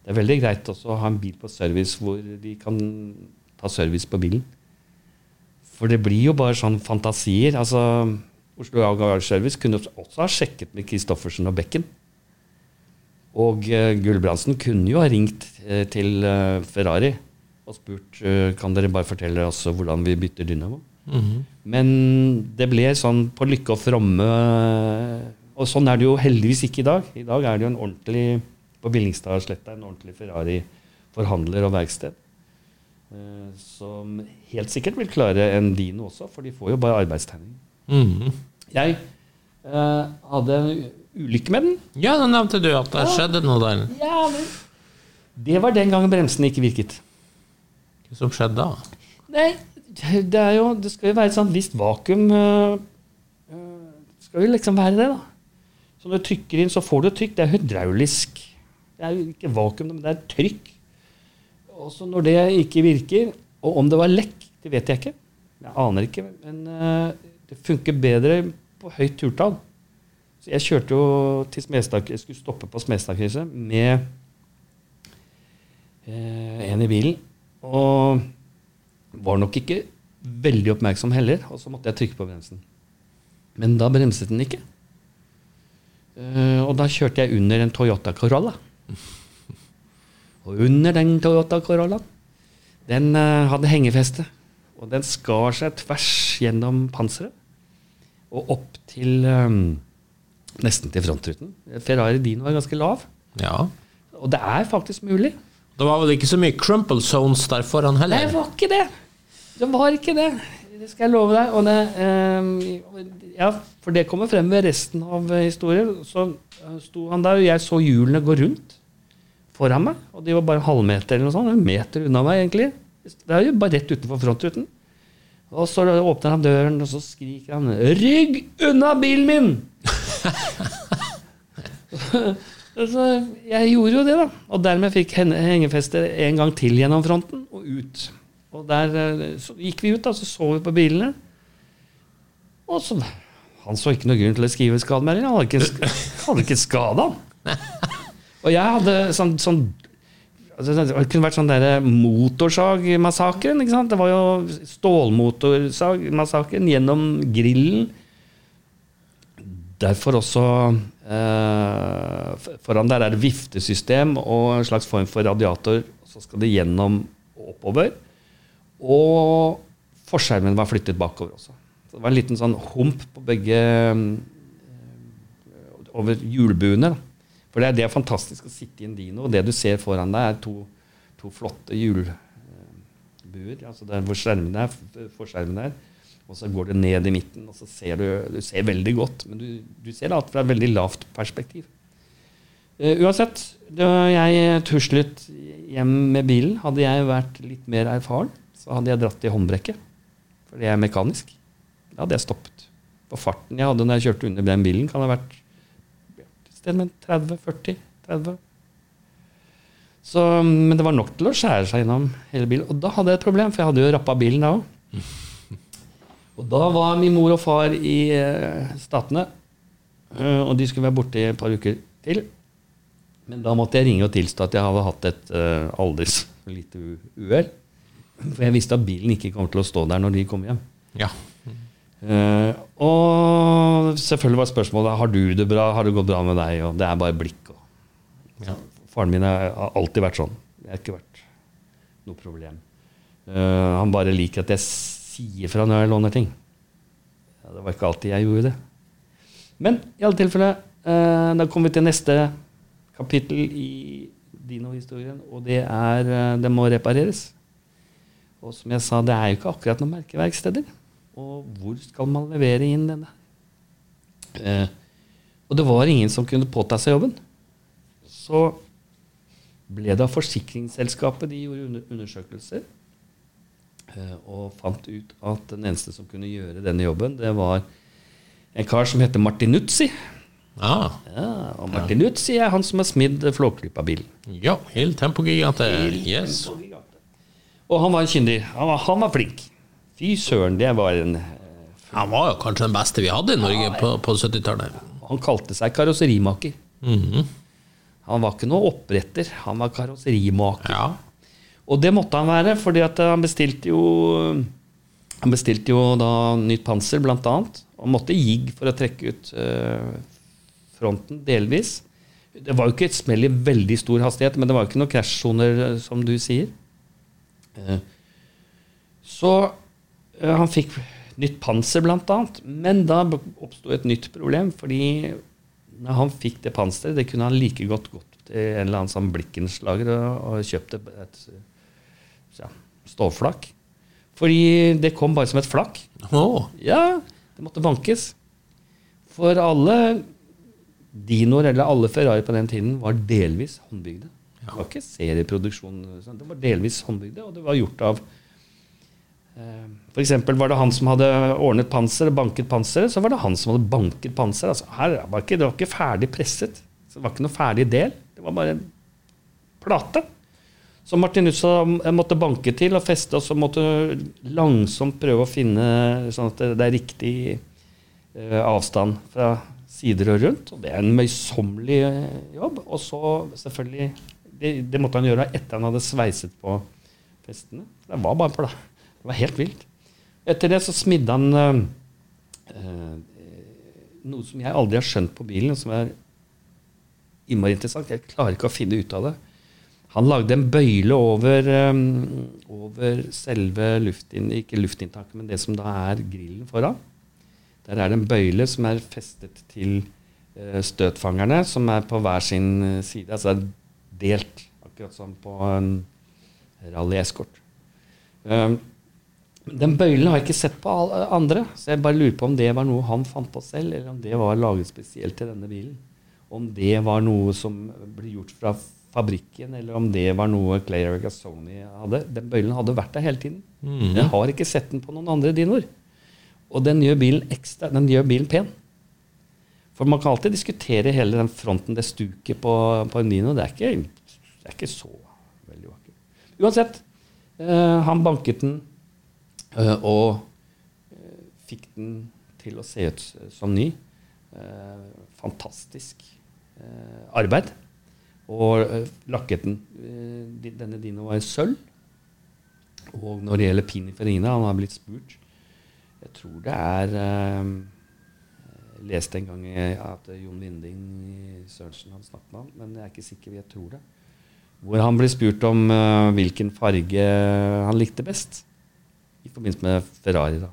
Speaker 4: det er veldig greit også å ha en bil på service hvor de kan ta service på bilen. For det blir jo bare sånn fantasier. Altså, Oslo Agar Service kunne også ha sjekket med Christoffersen og Bekken. Og uh, Gulbrandsen kunne jo ha ringt eh, til eh, Ferrari og spurt eh, kan dere bare fortelle oss hvordan vi bytter dynamo. Men det ble sånn på lykke og fromme Og sånn er det jo heldigvis ikke i dag. I dag er det jo en ordentlig på Billingstadsletta en ordentlig Ferrari-forhandler og verksted. eh, Som helt sikkert vil klare en Dino også, for de får jo bare arbeidstegning.
Speaker 1: Mhm.
Speaker 4: Jeg eh, hadde ulykke med den.
Speaker 1: Ja, da nevnte du at det skjedde noe der.
Speaker 4: Ja, men Det var den gangen bremsene ikke virket.
Speaker 1: Hva som skjedde da?
Speaker 4: Nei, det er jo Det skal jo være et sånt visst vakuum. øh, øh, Det skal jo liksom være det, da. Så når du trykker inn, så får du trykk. Det er hydraulisk. Det er jo ikke vakuum, men det er trykk. Og så når det ikke virker, og om det var lekk, det vet jeg ikke. Jeg aner ikke. Men øh, det funker bedre på høyt turtall. Så jeg kjørte jo til Smestad, jeg skulle stoppe på Smestadkrysset med eh, en i bilen. Og var nok ikke veldig oppmerksom heller, og så måtte jeg trykke på bremsen. Men da bremset den ikke. Eh, og da kjørte jeg under en Toyota Corolla. Og under den Toyota Corollaen, den eh, hadde hengefeste. Og den skar seg tvers gjennom panseret og opp til eh, nesten til frontruten. Ferrari Dino var ganske lav.
Speaker 1: Ja.
Speaker 4: Og det er faktisk mulig.
Speaker 1: Det var vel ikke så mye crumple zones der foran
Speaker 4: Nei, det var ikke det. Det var ikke det. Det skal jeg love deg. Og det, eh, ja, for det kommer frem ved resten av eh, historien. Så eh, sto han der, og jeg så hjulene gå rundt foran meg. Og de var bare en halvmeter eller noe sånt. En meter unna meg, egentlig. Det er jo bare rett utenfor frontruten. Og så åpner han døren, og så skriker han 'Rygg unna bilen min!' så jeg gjorde jo det, da. Og dermed fikk hengefester hengefeste en gang til gjennom fronten og ut. Og der eh, gikk vi ut, da, så så vi på bilene. Og så Han så ikke noe grunn til å skrive skademelding. Han hadde ikke, hadde ikke skada han. Og jeg hadde sånn, sånn altså, Det kunne vært sånn der motorsagmassakren. ikke? Det var jo stålmotorsagmassakren gjennom grillen. Derfor også eh, Foran der er det viftesystem og en slags form for radiator. Så skal det gjennom og oppover. Og forskjermen var flyttet bakover også. Så det var en liten sånn hump på begge eh, Over hjulbuene. For det er, det fantastisk å sitte i en dino, og det du ser foran deg, er to, to flotte hjulbuer. Altså der hvor skjermene er, forskjermen er. Og så går det ned i midten, og så ser du, du ser veldig godt. Men du, du ser alt fra et veldig lavt perspektiv. Uh, uansett, da jeg tuslet hjem med bilen, hadde jeg vært litt mer erfaren, så hadde jeg dratt i håndbrekket. For det er mekanisk. Da hadde jeg stoppet. For farten jeg hadde når jeg kjørte under den bilen, kan ha vært et sted med 30-40. 30. Men det var nok til å skjære seg gjennom hele bilen. Og da hadde jeg et problem, for jeg hadde jo rappa bilen da òg. Og da var min mor og far i eh, Statene, eh, og de skulle være borte i et par uker til. Men da måtte jeg ringe og tilstå at jeg hadde hatt et uh, alders lite uhell. For jeg visste at bilen ikke kom til å stå der når de kom hjem.
Speaker 1: Ja.
Speaker 4: Uh, og selvfølgelig var spørsmålet har du det bra, har det gått bra med deg. Og det er bare blikk. Og.
Speaker 1: Ja.
Speaker 4: Faren min har alltid vært sånn. Det har ikke vært noe problem. Uh, han bare liker at jeg sier ifra når jeg låner ting. Ja, det var ikke alltid jeg gjorde det. Men i alle tilfeller, eh, da kommer vi til neste kapittel i Dino-historien, og det er eh, det må repareres. Og som jeg sa, det er jo ikke akkurat noen merkeverksteder. Og hvor skal man levere inn denne? Eh, og det var ingen som kunne påta seg jobben. Så ble det av forsikringsselskapet de gjorde undersøkelser. Eh, og fant ut at den eneste som kunne gjøre denne jobben, det var en kar som heter Martinuzzi.
Speaker 1: Ah,
Speaker 4: Ja, og Martinuzzi er han som har smidd Flåklypa-bilen.
Speaker 1: ja, helt tempogigante. Yes.
Speaker 4: Og han var kyndig. Han var, han var flink. Fy søren, det var en
Speaker 1: Han var jo kanskje den beste vi hadde i Norge på, på 70-tallet.
Speaker 4: Han kalte seg karosserimaker.
Speaker 1: Mhm.
Speaker 4: Han var ikke noe oppretter, han var karosserimaker.
Speaker 1: Ja.
Speaker 4: Og det måtte han være, fordi han bestilte jo Han bestilte jo da nytt panser, annet. Og måtte jigg for å trekke ut eh, fronten, delvis. Det var jo ikke et smell i veldig stor hastighet, men det var jo ikke noen krasjsoner, eh, som du sier. Eh, så eh, han fikk nytt panser, annet. Men da oppsto et nytt problem, fordi når han fikk det panseret, det kunne han like godt gått til en eller annen sånn blikkenslager og, og kjøpt et, et ja, stålflak. Fordi det kom bare som et flak.
Speaker 1: Oh.
Speaker 4: Ja, det måtte bankes. For alle Dinoer, eller alle Ferrari på den tiden, var delvis håndbygde. Det var ikke serieproduksjon. sånn. Det var delvis håndbygde, og det var gjort av F.eks. For eksempel var det han som hadde ordnet panser og banket panseret, så var det han som hadde banket panseret. Altså, her var ikke, det var ikke ferdig presset. Så det var ikke noe ferdig del. Det var bare en plate. Så Martinuzza måtte banke til og feste, og så måtte langsomt prøve å finne sånn at det er riktig eh, avstand fra sider og rundt. Og det er en møysommelig eh, jobb. Og så selvfølgelig det, det måtte han gjøre etter han hadde sveiset på festene. Det var bare på det. Det var helt vilt. Etter det så smidde han eh, noe som jeg aldri har skjønt på bilen, som er innmari interessant. Jeg klarer ikke å finne ut av det. Han lagde en bøyle over, um, over selve luftin, ikke luftinntaket, men det som da er grillen foran. Der er det en bøyle som er festet til eh, støtfangerne, som er på hver sin eh, side. Altså det er delt, akkurat som på en Rally Escort. Um, den bøylen har jeg ikke sett på andre, så jeg bare lurer på om det var noe han fant på selv, eller om det var laget spesielt til denne bilen. Om det var noe som ble gjort fra fabrikken, eller om det var noe Clay Regazzoni hadde. Den bøylen hadde vært der hele tiden. Jeg har ikke sett den på noen andre dinoer. Og den gjør bilen ekstra, den gjør bilen pen. For man kan alltid diskutere hele den fronten, det stuket på, på en dino. Det er ikke, det er ikke så veldig vakkert. Uansett, øh, han banket den øh, og øh, fikk den til å se ut som ny. Fantastisk arbeid. Og eh, lakket den. Eh, denne dino var i sølv. Og når det gjelder Pininfarina, han har blitt spurt Jeg tror det er eh, Jeg leste en gang at Jon Linding Sørensen hadde snakket med ham, men jeg er ikke sikker. Jeg tror det. Hvor han ble spurt om hvilken farge han likte best. I forbindelse med Ferrari, da.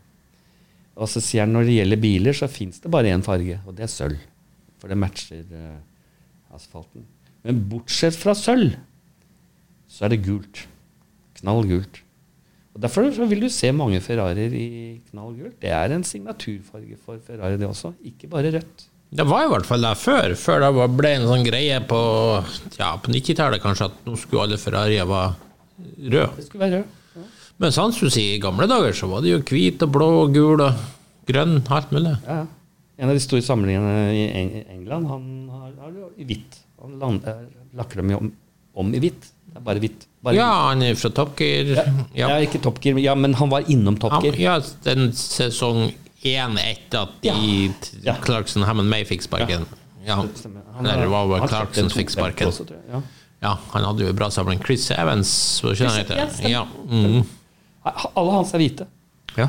Speaker 4: Og så sier han når det gjelder biler, så fins det bare én farge, og det er sølv. For det matcher asfalten. Men bortsett fra sølv, så er det gult. Knall gult. Og Derfor så vil du se mange Ferrarier i knall gult. Det er en signaturfarge for Ferrari, det også. Ikke bare rødt.
Speaker 1: Det var i hvert fall der før, før det ble en sånn greie på, ja, på 90-tallet kanskje, at nå skulle alle Ferrarier være røde.
Speaker 4: Det skulle være rød.
Speaker 1: Men som du sier, i gamle dager så var det jo hvit og blå og gul og grønn, alt mulig.
Speaker 4: Ja, ja. En av de store samlingene i England, han har, har jo hvitt. Han land, eh, lakker dem jo om, om i hvitt. Det er bare hvitt. Bare
Speaker 1: Ja, han er fra Top Gear.
Speaker 4: Ja,
Speaker 1: Ja.
Speaker 4: ikke Top Gear, men- ja, men han var innom Top Gear.
Speaker 1: ja, den sesong én etter at de
Speaker 4: Ja.
Speaker 1: Clarkson Hammond May fikk sparken. Ja.
Speaker 4: Han
Speaker 1: Eller det var vel Clarkson fikk sparken.
Speaker 4: også. Ja.
Speaker 1: Ja, han hadde jo en bra samling. Chris Evans, hva det han
Speaker 4: ja,
Speaker 1: heter? Ja. Mm.
Speaker 4: Alle hans er hvite.
Speaker 1: ja.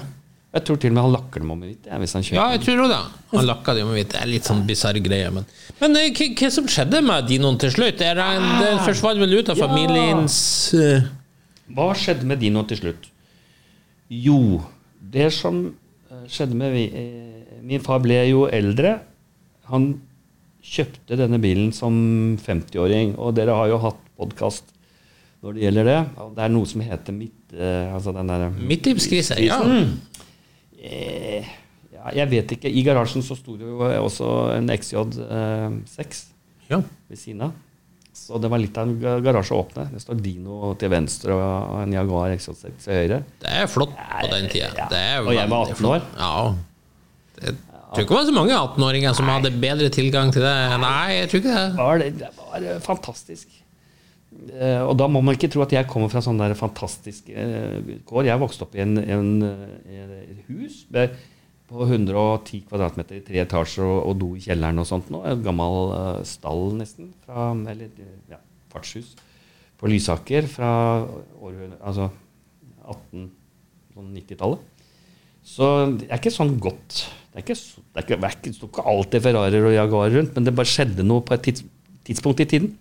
Speaker 4: Jeg tror til og med han lakker dem om i hvitt. Ja, hvis han kjøper
Speaker 1: Ja, jeg tror også det. Han lakka dem om, med hvitt. Det er litt sånn bisarr greie. Men, men eh, hva som skjedde med dinoen til slutt? Er det, det forsvant vel ut av
Speaker 4: Ja.
Speaker 1: familiens eh,
Speaker 4: Hva skjedde med Dinoen til slutt? Jo, det som eh, skjedde med vi, eh, Min far ble jo eldre. Han kjøpte denne bilen som 50-åring, og dere har jo hatt podkast når det gjelder det. Det er noe som heter midt... Eh, altså den derre
Speaker 1: midtlivskrise? Ja.
Speaker 4: Eh, ja, jeg vet ikke. I garasjen så sto det jo også en XJ6
Speaker 1: ja.
Speaker 4: ved siden av. Så det var litt av en garasje å åpne. Det står Dino til venstre og en Jaguar XJ6 til høyre.
Speaker 1: Det er flott på den tida.
Speaker 4: Ja.
Speaker 1: Det
Speaker 4: Og jeg var 18 år.
Speaker 1: Ja. Det, jeg tror ikke det var så mange 18-åringer som hadde bedre tilgang til det. Nei, jeg tror ikke det.
Speaker 4: var det, det var eh, fantastisk. Eh, og da må man ikke tro at jeg kommer fra sånne der fantastiske eh, kår. Jeg vokste opp i en, en, eh, et hus på 110 kvadratmeter i tre etasjer og, og do i kjelleren og sånt. Nå. En gammel stall, nesten. Fra, eller ja, fartshus på Lysaker fra altså 1890-tallet. Så det er ikke sånn godt. Det er ikke, det er ikke, det er ikke, det står ikke alltid Ferrarier og Jaguar rundt, men det bare skjedde noe på et tids, tidspunkt i tiden.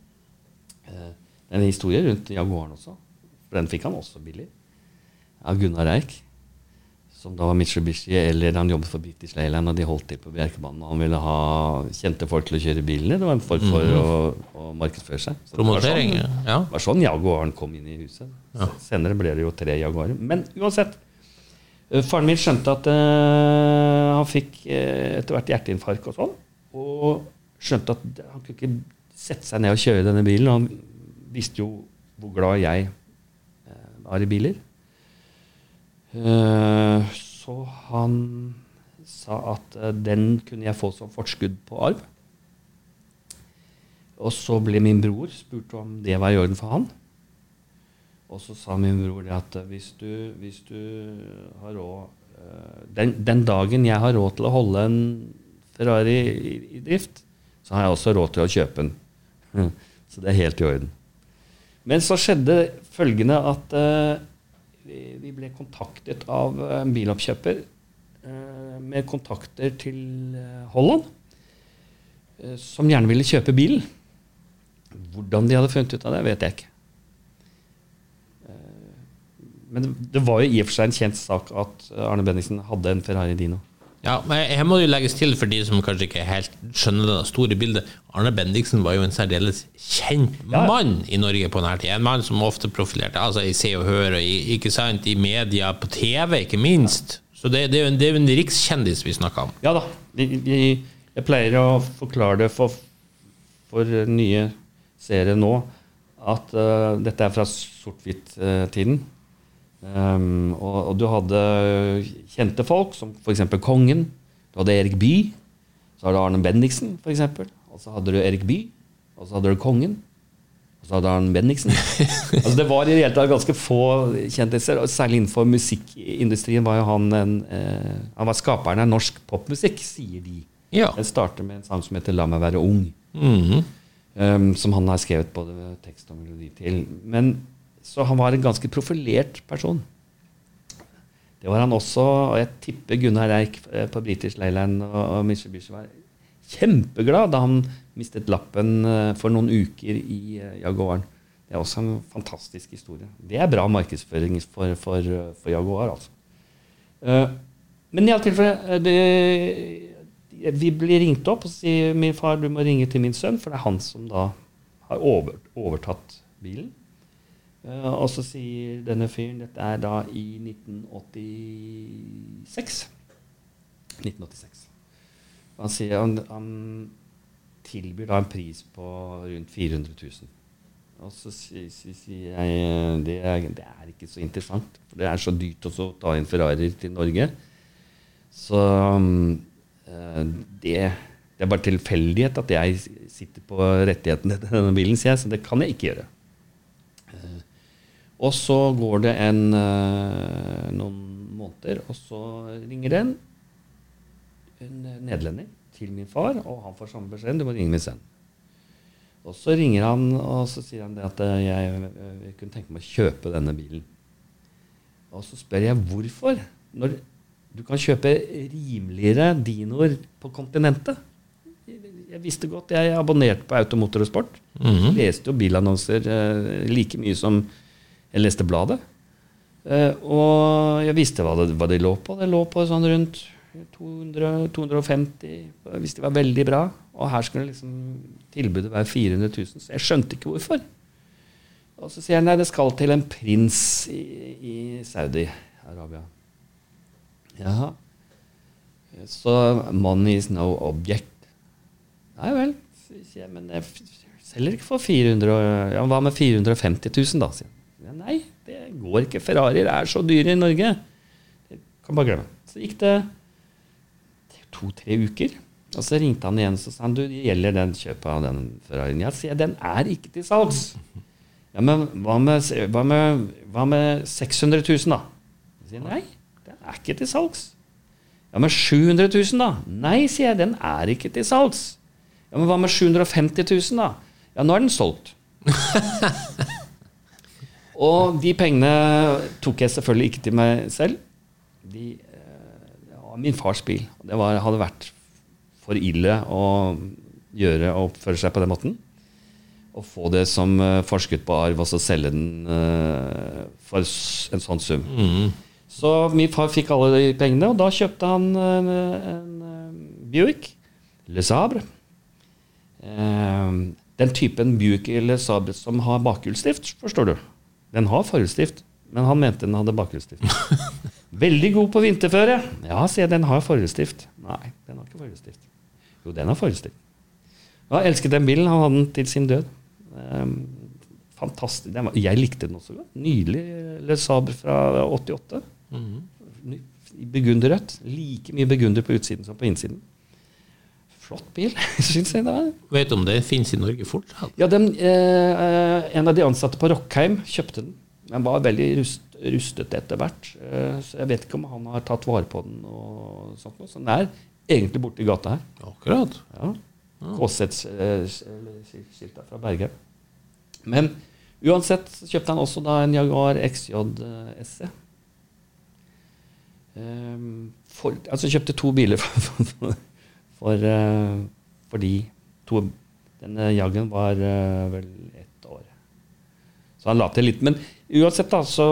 Speaker 4: En historie rundt Jaguaren også. Den fikk han også billig. Av Gunnar Eik. Som da var Mitsubishi, eller han jobbet for British Leyland, og de holdt til på Bjerkebanen. Og han ville ha kjente folk til å kjøre bilene. Det var en form for å, å markedsføre seg. Så det var sånn-
Speaker 1: ja.
Speaker 4: var sånn Jaguaren kom inn i huset. Senere ble det jo tre Jaguarer. Men uansett. eh, Faren min skjønte at uh, han fikk uh, etter hvert hjerteinfarkt og sånn. Og skjønte at han kunne ikke sette seg ned og kjøre denne bilen. og Han visste jo hvor glad jeg eh, var i biler. Eh, så han sa at eh, den kunne jeg få som forskudd på arv. Og så ble min bror spurt om det var i orden for han. Og så sa min bror det at hvis du, hvis du har råd den, den dagen jeg har råd til å holde en Ferrari i, i drift, så har jeg også råd til å kjøpe den. Så det er helt i orden. Men så skjedde følgende at eh, vi, ble kontaktet av eh, en biloppkjøper eh, med kontakter til Holland, som gjerne ville kjøpe bilen. Hvordan de hadde funnet ut av det, vet jeg ikke. Men det, var jo i og for seg en kjent sak at Arne Bendiksen hadde en Ferrari Dino.
Speaker 1: Ja, men her må det jo legges til for de som kanskje ikke helt skjønner det store bildet. Arne Bendiksen var jo en særdeles kjent
Speaker 4: Ja.
Speaker 1: mann i Norge på denne tida. En mann som ofte profilerte altså i Se og Hør, og i, ikke sant, i media, på TV, ikke minst. Så det, det er jo en, en rikskjendis vi snakker om.
Speaker 4: Ja da. Jeg pleier å forklare det for, for nye seere nå at uh, dette er fra sort-hvitt-tiden. Um, og, og du hadde kjente folk, som f.eks. Kongen. Du hadde Erik Bye. Så hadde du Arne Bendiksen, f.eks. Og så hadde du Erik Bye. Og så hadde du Kongen. Og så hadde Arne Bendiksen. altså det var i det hele tatt ganske få kjendiser. Og særlig innenfor musikkindustrien var jo han en eh, Han var skaperen av norsk popmusikk, sier de.
Speaker 1: Ja.
Speaker 4: Den starter med en sang som heter 'La meg være ung'.
Speaker 1: Mhm.
Speaker 4: Um, som han har skrevet både tekst og melodi til. Men Så han var en ganske profilert person. Det var han også, og jeg tipper Gunnar Eik eh, på British Leyland og, Mitsubishi var kjempeglad da han mistet lappen eh, for noen uker i eh, Jaguaren. Det er også en fantastisk historie. Det er bra markedsføring for, for, for Jaguar, altså. Men i alle tilfeller Vi blir ringt opp og sier min far du må ringe til min sønn, for det er han som da har overtatt bilen. Eh, og så sier denne fyren Dette er da i 1986. 1986. Han sier han, han tilbyr da en pris på rundt 400 000. Og så sier, sier, sier jeg eh, det er, det er ikke så interessant. For det er så dyrt også å ta inn Ferrari til Norge. Så um, det, det er bare tilfeldighet at jeg sitter på rettighetene til denne bilen, sier jeg. Så det kan jeg ikke gjøre. Og så går det en, eh, noen måneder, og så ringer det en, en nederlender til min far, og han får samme beskjed. Du må ringe min sønn. Og så ringer han og så sier han det at eh, jeg, jeg kunne tenke meg å kjøpe denne bilen. Og så spør jeg hvorfor. Når du kan kjøpe rimeligere dinoer på kontinentet. Jeg visste godt, jeg abonnerte på Automotor og Sport.
Speaker 1: Mhm.
Speaker 4: Leste jo bilannonser eh, like mye som jeg leste bladet. Eh, og jeg visste hva det, hva det lå på. Det lå på sånn rundt 200, 250 hvis de var veldig bra. Og her skulle liksom tilbudet være 400 000. Så jeg skjønte ikke hvorfor. Og så sier han nei, det skal til en prins i, i Saudi-Arabia. Jaha. Så money is no object. Nei vel, sier jeg. Men jeg Selger ikke for 400 og- Ja, hva med 450 000, da? sier han. Nei, det går ikke. Ferrarier er så dyre i Norge. Det kan bare glemme. Så gikk det to-tre uker. Og så ringte han igjen og sa han, du, det gjelder den kjøpet av den Ferrarien. Ja, sier den er ikke til salgs. Ja, men hva med, hva med, hva med 600 000, da? Jeg sier nei, den er ikke til salgs. Ja, men 700 000, da? Nei, sier jeg, den er ikke til salgs. Ja, men hva med 750 000, da? Ja, nå er den solgt. Og de pengene tok jeg selvfølgelig ikke til meg selv. De, eh, det var min fars bil. Det var, hadde vært for ille å gjøre og oppføre seg på den måten. Å få det som eh, forskudd på arv, og så selge den eh, for en sånn sum. Så min far fikk alle de pengene, og da kjøpte han en, en, Buick Le Sabre. Den typen Buick Le Sabre som har bakhjulsdrift, forstår du. Den har forhjulsdrift, men han mente den hadde bakhjulsdrift. Veldig god på vinterføre. Ja, sier jeg, den har forhjulsdrift. Nei, den har ikke forhjulsdrift. Jo, den har forhjulsdrift. Ja, elsket den bilen. Han hadde den til sin død. Um, fantastisk. Den var, jeg likte den også godt. Nydelig Le Sabre fra 88. Mm -hmm. burgunderrødt. Like mye burgunder på utsiden som på innsiden. Flott bil, syns jeg det var.
Speaker 1: Vet du om det finnes i Norge fortsatt?
Speaker 4: Ja, den, eh, eh, En av de ansatte på Rockheim kjøpte den. Den var veldig rust, rustet etter hvert. Eh, så jeg vet ikke om han har tatt vare på den. og sånt. Så den er egentlig borte i gata her.
Speaker 1: Akkurat.
Speaker 4: Ja. KZ-skilta fra Bergen. Men uansett kjøpte han også da en Jaguar XJ SE. Um, for, altså kjøpte to biler for, for, for, eh, fordi to, denne jaggen var eh, vel ett år. Så han la til litt. Men uansett, da, så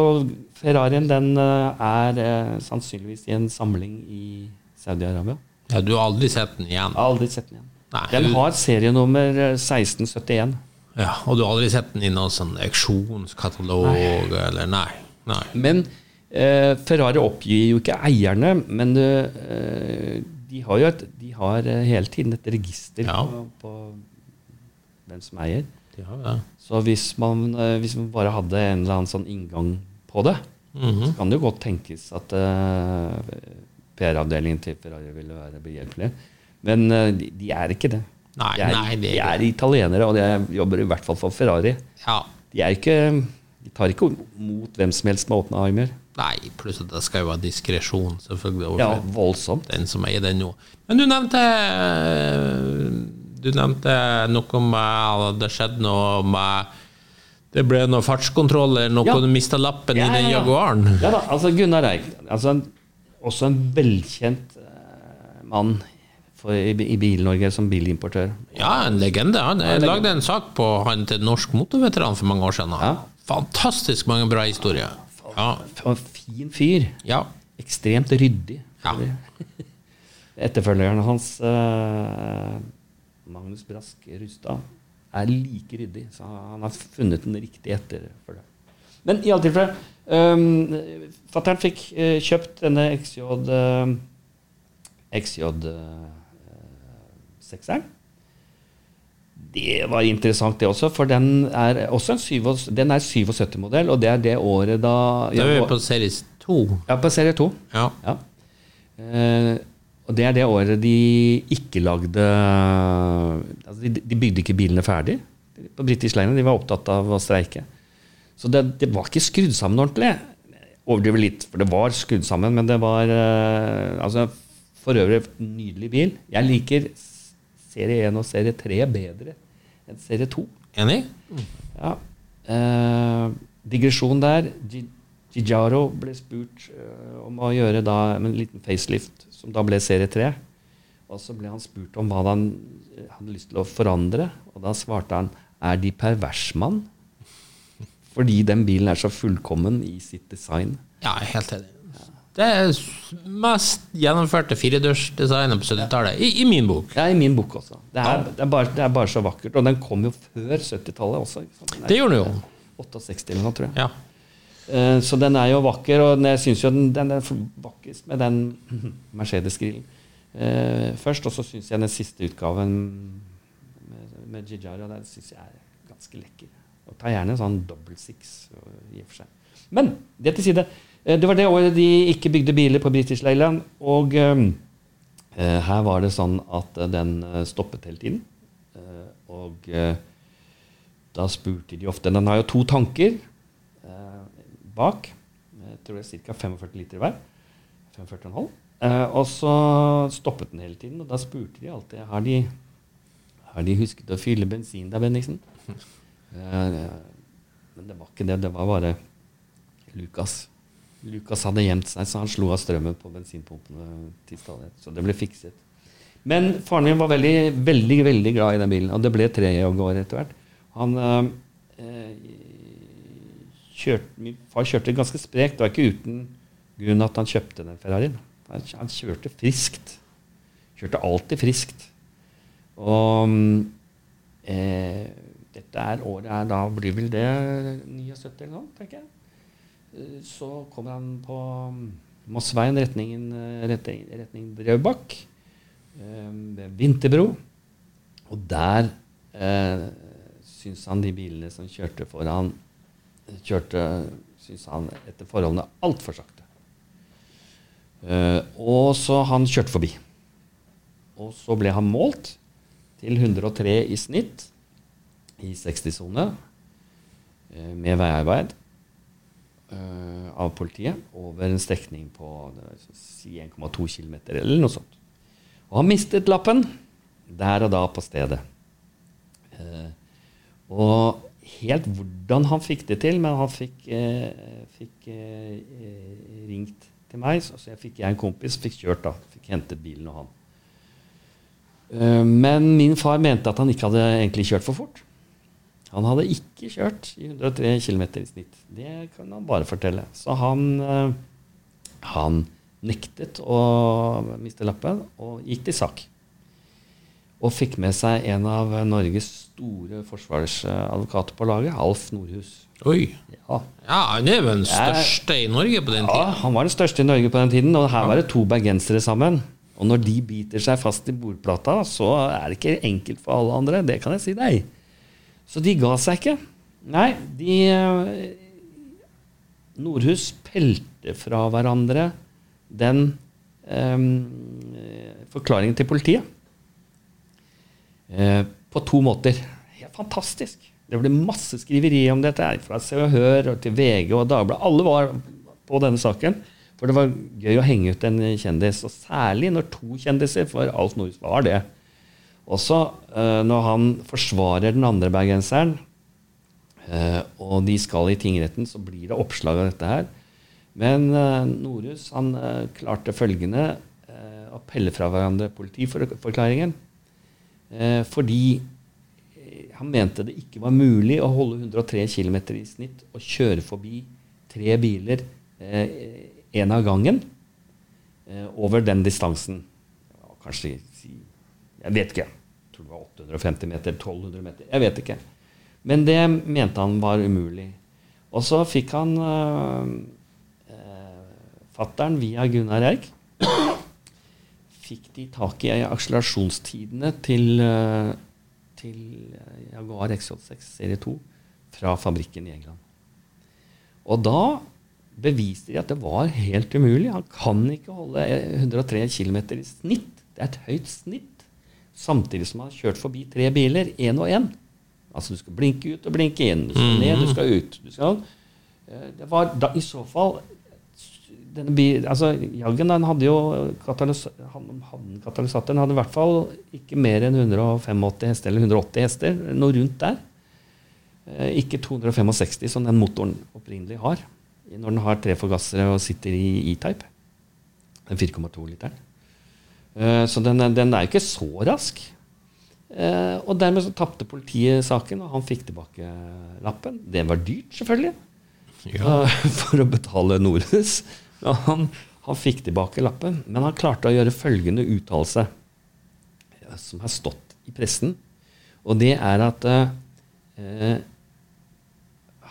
Speaker 4: Ferrarien den eh, er sannsynligvis i en samling i Saudi-Arabia.
Speaker 1: Ja, du har aldri sett den igjen?
Speaker 4: Jeg har aldri sett den igjen.
Speaker 1: Nei,
Speaker 4: Den har serienummer eh, 1671.
Speaker 1: Ja, Og du har aldri sett den i noen sånn auksjonskatalog, eller Nei. nei.
Speaker 4: Men eh, Ferrari oppgir jo ikke eierne, men eh, de har jo et, de har eh, hele tiden et register
Speaker 1: Ja.
Speaker 4: på, på hvem som eier.
Speaker 1: De har det.
Speaker 4: Så hvis man, eh, hvis man bare hadde en eller annen sånn inngang på det,
Speaker 1: Mhm.
Speaker 4: så kan det jo godt tenkes at uh, PR-avdelingen til Ferrari ville være behjelpelig. Men uh, de, de er ikke det.
Speaker 1: Nei,
Speaker 4: de, er,
Speaker 1: nei, det
Speaker 4: de
Speaker 1: er
Speaker 4: er italienere, og de jobber i hvert fall for Ferrari.
Speaker 1: Ja.
Speaker 4: De, er ikke, de tar ikke mot hvem som helst med åpne armer.
Speaker 1: Nei, pluss at det skal jo være diskresjon, selvfølgelig.
Speaker 4: Ja, voldsomt.
Speaker 1: den som eier den nå. Men du nevnte Du nevnte noe med Det skjedde noe med Det ble noe fartskontroll, eller noe
Speaker 4: Ja.
Speaker 1: du mista lappen
Speaker 4: Ja,
Speaker 1: i den
Speaker 4: ja, ja.
Speaker 1: Jaguaren.
Speaker 4: Ja da, altså Gunnar Eik, altså en, også en velkjent uh, mann for, i, i Bil-Norge som bilimportør.
Speaker 1: Ja, en legende. Han jeg
Speaker 4: en
Speaker 1: lagde en sak på han til norsk motorveteran for mange år siden.
Speaker 4: Ja.
Speaker 1: Fantastisk mange bra historier. Ja.
Speaker 4: En fin fyr.
Speaker 1: ja.
Speaker 4: Ekstremt ryddig.
Speaker 1: Ja.
Speaker 4: Etterfølgeren hans, eh, Magnus Brask Rustad, er like ryddig. Så han har funnet den riktige etterfølgeren. Men i alle tilfeller um, Fattern fikk uh, kjøpt denne XJ uh, XJ uh, 6-eren. Det var interessant, det også, for den er også en 77 den er 77-modell, og det er det året da
Speaker 1: Da er vi på serie 2.
Speaker 4: Ja, på serie 2.
Speaker 1: Ja.
Speaker 4: Ja. Eh, og det er det året de ikke lagde altså de, de bygde ikke bilene ferdig på British Line. De var opptatt av å streike. Så det, det var ikke skrudd sammen ordentlig. Overdriver litt, for det var skrudd sammen, men det var eh, altså, For øvrig nydelig bil. Jeg liker serie 1 og serie 3 bedre enn serie 2.
Speaker 1: Enig?
Speaker 4: Ja. Eh, digresjon der. Gijaro ble spurt eh, om å gjøre da en liten facelift, som da ble serie 3. Og så ble han spurt om hva han eh, hadde lyst til å forandre, og da svarte han er De pervers, mann? Fordi den bilen er så fullkommen i sitt design.
Speaker 1: Ja, helt enig. Det er mest gjennomførte firedørsdesignet på 70-tallet, i, i min bok.
Speaker 4: Ja, i min bok også. Det er, det er, bare, det er bare så vakkert. Og den kom jo før 70-tallet også. Er
Speaker 1: Det gjorde den jo.
Speaker 4: 68 eller noe, tror jeg.
Speaker 1: Ja.
Speaker 4: Eh, Så den er jo vakker, og jeg syns jo den, den er vakrest med den Mercedes-grillen. Eh, først, og så syns jeg den siste utgaven med, med Giugiaro den syns jeg er ganske lekker. Og tar gjerne en sånn double six i og for seg. Men det til side. Eh, Det var det året de ikke bygde biler på British Leyland. Og eh, eh, her var det sånn at eh, den stoppet hele tiden. Eh, og da spurte de ofte Den har jo to tanker eh, bak. Jeg tror det er ca. 45 liter hver. 45,5. Eh, og så stoppet den hele tiden, og da spurte de alltid har de, har de husket å fylle bensin der, Bendiksen. Men det var ikke det. Det var bare Lukas. Lukas hadde gjemt seg, så han slo av strømmen på bensinpumpene til stadighet. Så det ble fikset. Men faren min var veldig, veldig veldig glad i den bilen, og det ble tre år etter hvert. Han eh, eh, kjørte, Min far kjørte ganske sprekt. Det var ikke uten grunn at han kjøpte den Ferrarien. Han, han kjørte friskt. Kjørte alltid friskt. Og eh, dette er året er da blir vel det 79 eller noe, tenker jeg. Så kommer han på mm, Mossveien, retningen, eh, retning, retning Drøbak, eh, ved Vinterbro. Og der eh, syns han de bilene som kjørte foran, kjørte syns han etter forholdene altfor sakte. Eh, og så han kjørte forbi. Og så ble han målt til 103 i snitt i 60-sone eh, med veiarbeid av politiet over en strekning på si 1,2 km eller noe sånt. Og han mistet lappen der og da på stedet. Eh, og helt hvordan han fikk det til, men han fikk, eh, fikk eh, eh, ringt til meg, så, så jeg fikk jeg en kompis, fikk kjørt da, fikk hentet bilen og han. Eh, men min far mente at han ikke hadde egentlig kjørt for fort. Han hadde ikke kjørt i 103 km i snitt. Det kan han bare fortelle. Så han, eh, han nektet å miste lappen og gikk til sak. Og fikk med seg en av Norges store forsvarsadvokater på laget, Alf Nordhus.
Speaker 1: Oi.
Speaker 4: Ja,
Speaker 1: Ja, han er vel den største i Norge på den
Speaker 4: ja,
Speaker 1: tida.
Speaker 4: han var den største i Norge på den tiden, og her var det to bergensere sammen. Og når de biter seg fast i bordplata, så er det ikke enkelt for alle andre. Det kan jeg si deg. Så de ga seg ikke. Nei, de eh, Nordhus pelte fra hverandre den eh, forklaringen til politiet. Eh, på to måter. Helt fantastisk. Det ble masse skriveri om dette, her, fra Se og Hør og til VG og Dagbladet. Alle var på denne saken. For det var gøy å henge ut en kjendis, og særlig når to kjendiser, for Alf Nordhus var det. Også eh, når han forsvarer den andre bergenseren, eh, og de skal i tingretten, så blir det oppslag av dette her. Men eh, Nordhus han eh, klarte følgende eh, å pelle fra hverandre politiforklaringen. Eh, fordi eh, han mente det ikke var mulig å holde 103 km i snitt og kjøre forbi tre biler én av gangen eh, over den distansen. Ja, kanskje si Jeg vet ikke. Jeg tror det var 850 meter, 1200 meter. Jeg vet ikke. Men det mente han var umulig. Og så fikk han uh, fattern via Gunnar Eik fikk de tak i akselerasjonstidene til, eh, til eh, Jaguar XJ6 serie 2 fra fabrikken i England. Og da beviste de at det var helt umulig. Han kan ikke holde 103 km i snitt. Det er et høyt snitt. Samtidig som man har kjørt forbi tre biler, én og én. Altså du skal blinke ut og blinke inn. Du skal ned, du skal ut. Du skal, Eh, det var da, i så fall denne bil, altså Jaggen den hadde jo katalys han, han, katalysatoren hadde i hvert fall ikke mer enn 185 hester eller 180 hester, noe rundt der. Eh, ikke 265 som den motoren opprinnelig har når den har tre forgassere og sitter i E-type. Den 4,2-literen. Eh, så den, den er ikke så rask. Eh, og dermed så tapte politiet saken, og han fikk tilbake lappen. Det var dyrt, selvfølgelig
Speaker 1: Ja.
Speaker 4: for å betale Nordhus. Han, han fikk tilbake lappen, men han klarte å gjøre følgende uttalelse, eh, som har stått i pressen. Og det er at eh,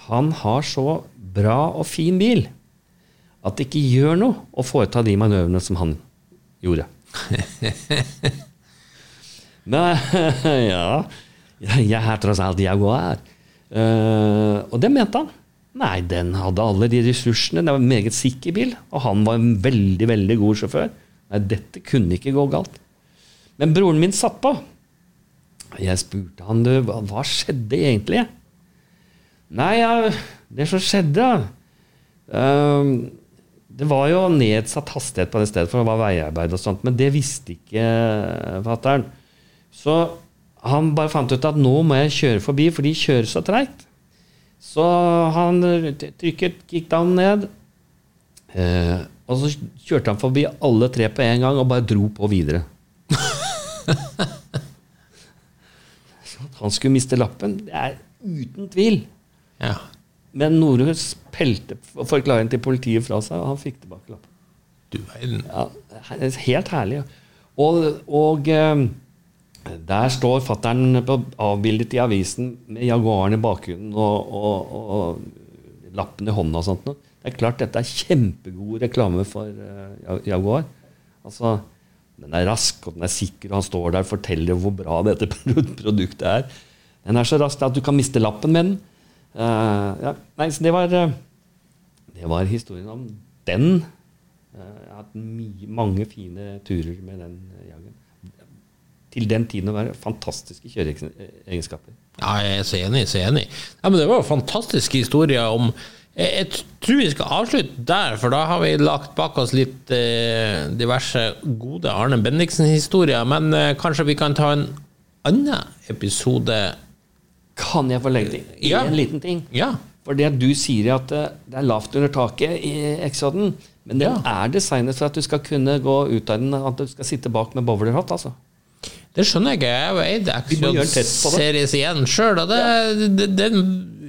Speaker 4: han har så bra og fin bil at det ikke gjør noe å foreta de manøvrene som han gjorde. Men ja, Jeg er tross alt Jaguar. Uh, og det mente han. Nei, den hadde alle de ressursene. Det var en meget sikker bil. Og han var en veldig, veldig god sjåfør. Nei, dette kunne ikke gå galt. Men broren min satt på. Jeg spurte han, du, hva, hva skjedde egentlig? Nei, ja, det som skjedde eh, Det var jo nedsatt hastighet på det stedet, for det var veiarbeid og sånt, men det visste ikke uh, fatter'n. Så han bare fant ut at nå må jeg kjøre forbi, for de kjører så treigt. Så han trykket trykket kickdown ned, eh, og så kjørte han forbi alle tre på en gang og bare dro på videre. så at han skulle miste lappen, det er uten tvil.
Speaker 1: Ja.
Speaker 4: Men Norhus pelte forklaringen til politiet fra seg, og han fikk tilbake lappen.
Speaker 1: Du verden.
Speaker 4: Ja, helt herlig. Og, og eh, der står fattern avbildet i avisen med Jaguaren i bakgrunnen og, og, og lappen i hånda og sånt. noe. Det er klart dette er kjempegod reklame for uh, Jaguar. Altså, den er rask, og den er sikker, og han står der og forteller hvor bra dette produktet er. Den er så rask at du kan miste lappen med den. Eh, ja. Nei, så det var, eh, det var historien om den. Eh, Jeg har hatt mye, mange fine turer med den jageren. Til den tiden å være fantastiske kjøreegenskaper.
Speaker 1: Ja, jeg er så enig, så enig. Ja, men det var jo fantastiske historier om jeg, jeg tror vi skal avslutte der, for da har vi lagt bak oss litt eh, diverse gode Arne Bendiksen-historier. Men eh, kanskje vi kan ta en annen episode
Speaker 4: Kan jeg få legge til
Speaker 1: Ja.
Speaker 4: en liten ting?
Speaker 1: Ja.
Speaker 4: For det du sier at eh, det er lavt under taket i Exoden, men den er designet for at du skal kunne gå ut av den, at du skal sitte bak med bowlerhatt, altså.
Speaker 1: Det skjønner jeg ikke. Jeg har eid
Speaker 4: Exod
Speaker 1: series igjen sjøl, og det, det, den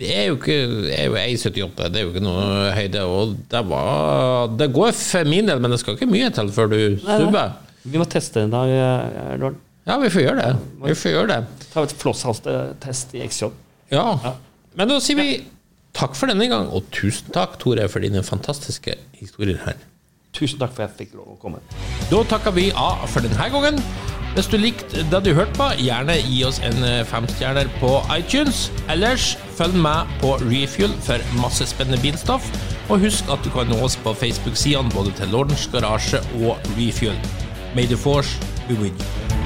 Speaker 1: er jo ikke er jo 1,78. Det er jo ikke noe høyde. Og det, var, det går for min del, men det skal ikke mye til før du stubber.
Speaker 4: Vi må teste en dag, eh, Lord.
Speaker 1: Ja, vi får gjøre det. Vi får gjøre det.
Speaker 4: Ta et flosshalstetest i XJ.
Speaker 1: Ja. Men da sier vi takk for denne gang, og tusen takk, Tore, for dine fantastiske historier her.
Speaker 4: Tusen takk for at jeg fikk lov å komme.
Speaker 1: Da takker vi av for denne gangen. Hvis du likte det du hørte på, gjerne gi oss en eh, femstjerner på iTunes. Ellers følg med på Refuel for masse spennende bilstoff. Og husk at du kan nå oss på Facebook-sidene både til Lordens Garasje og Refuel. May the force be with you.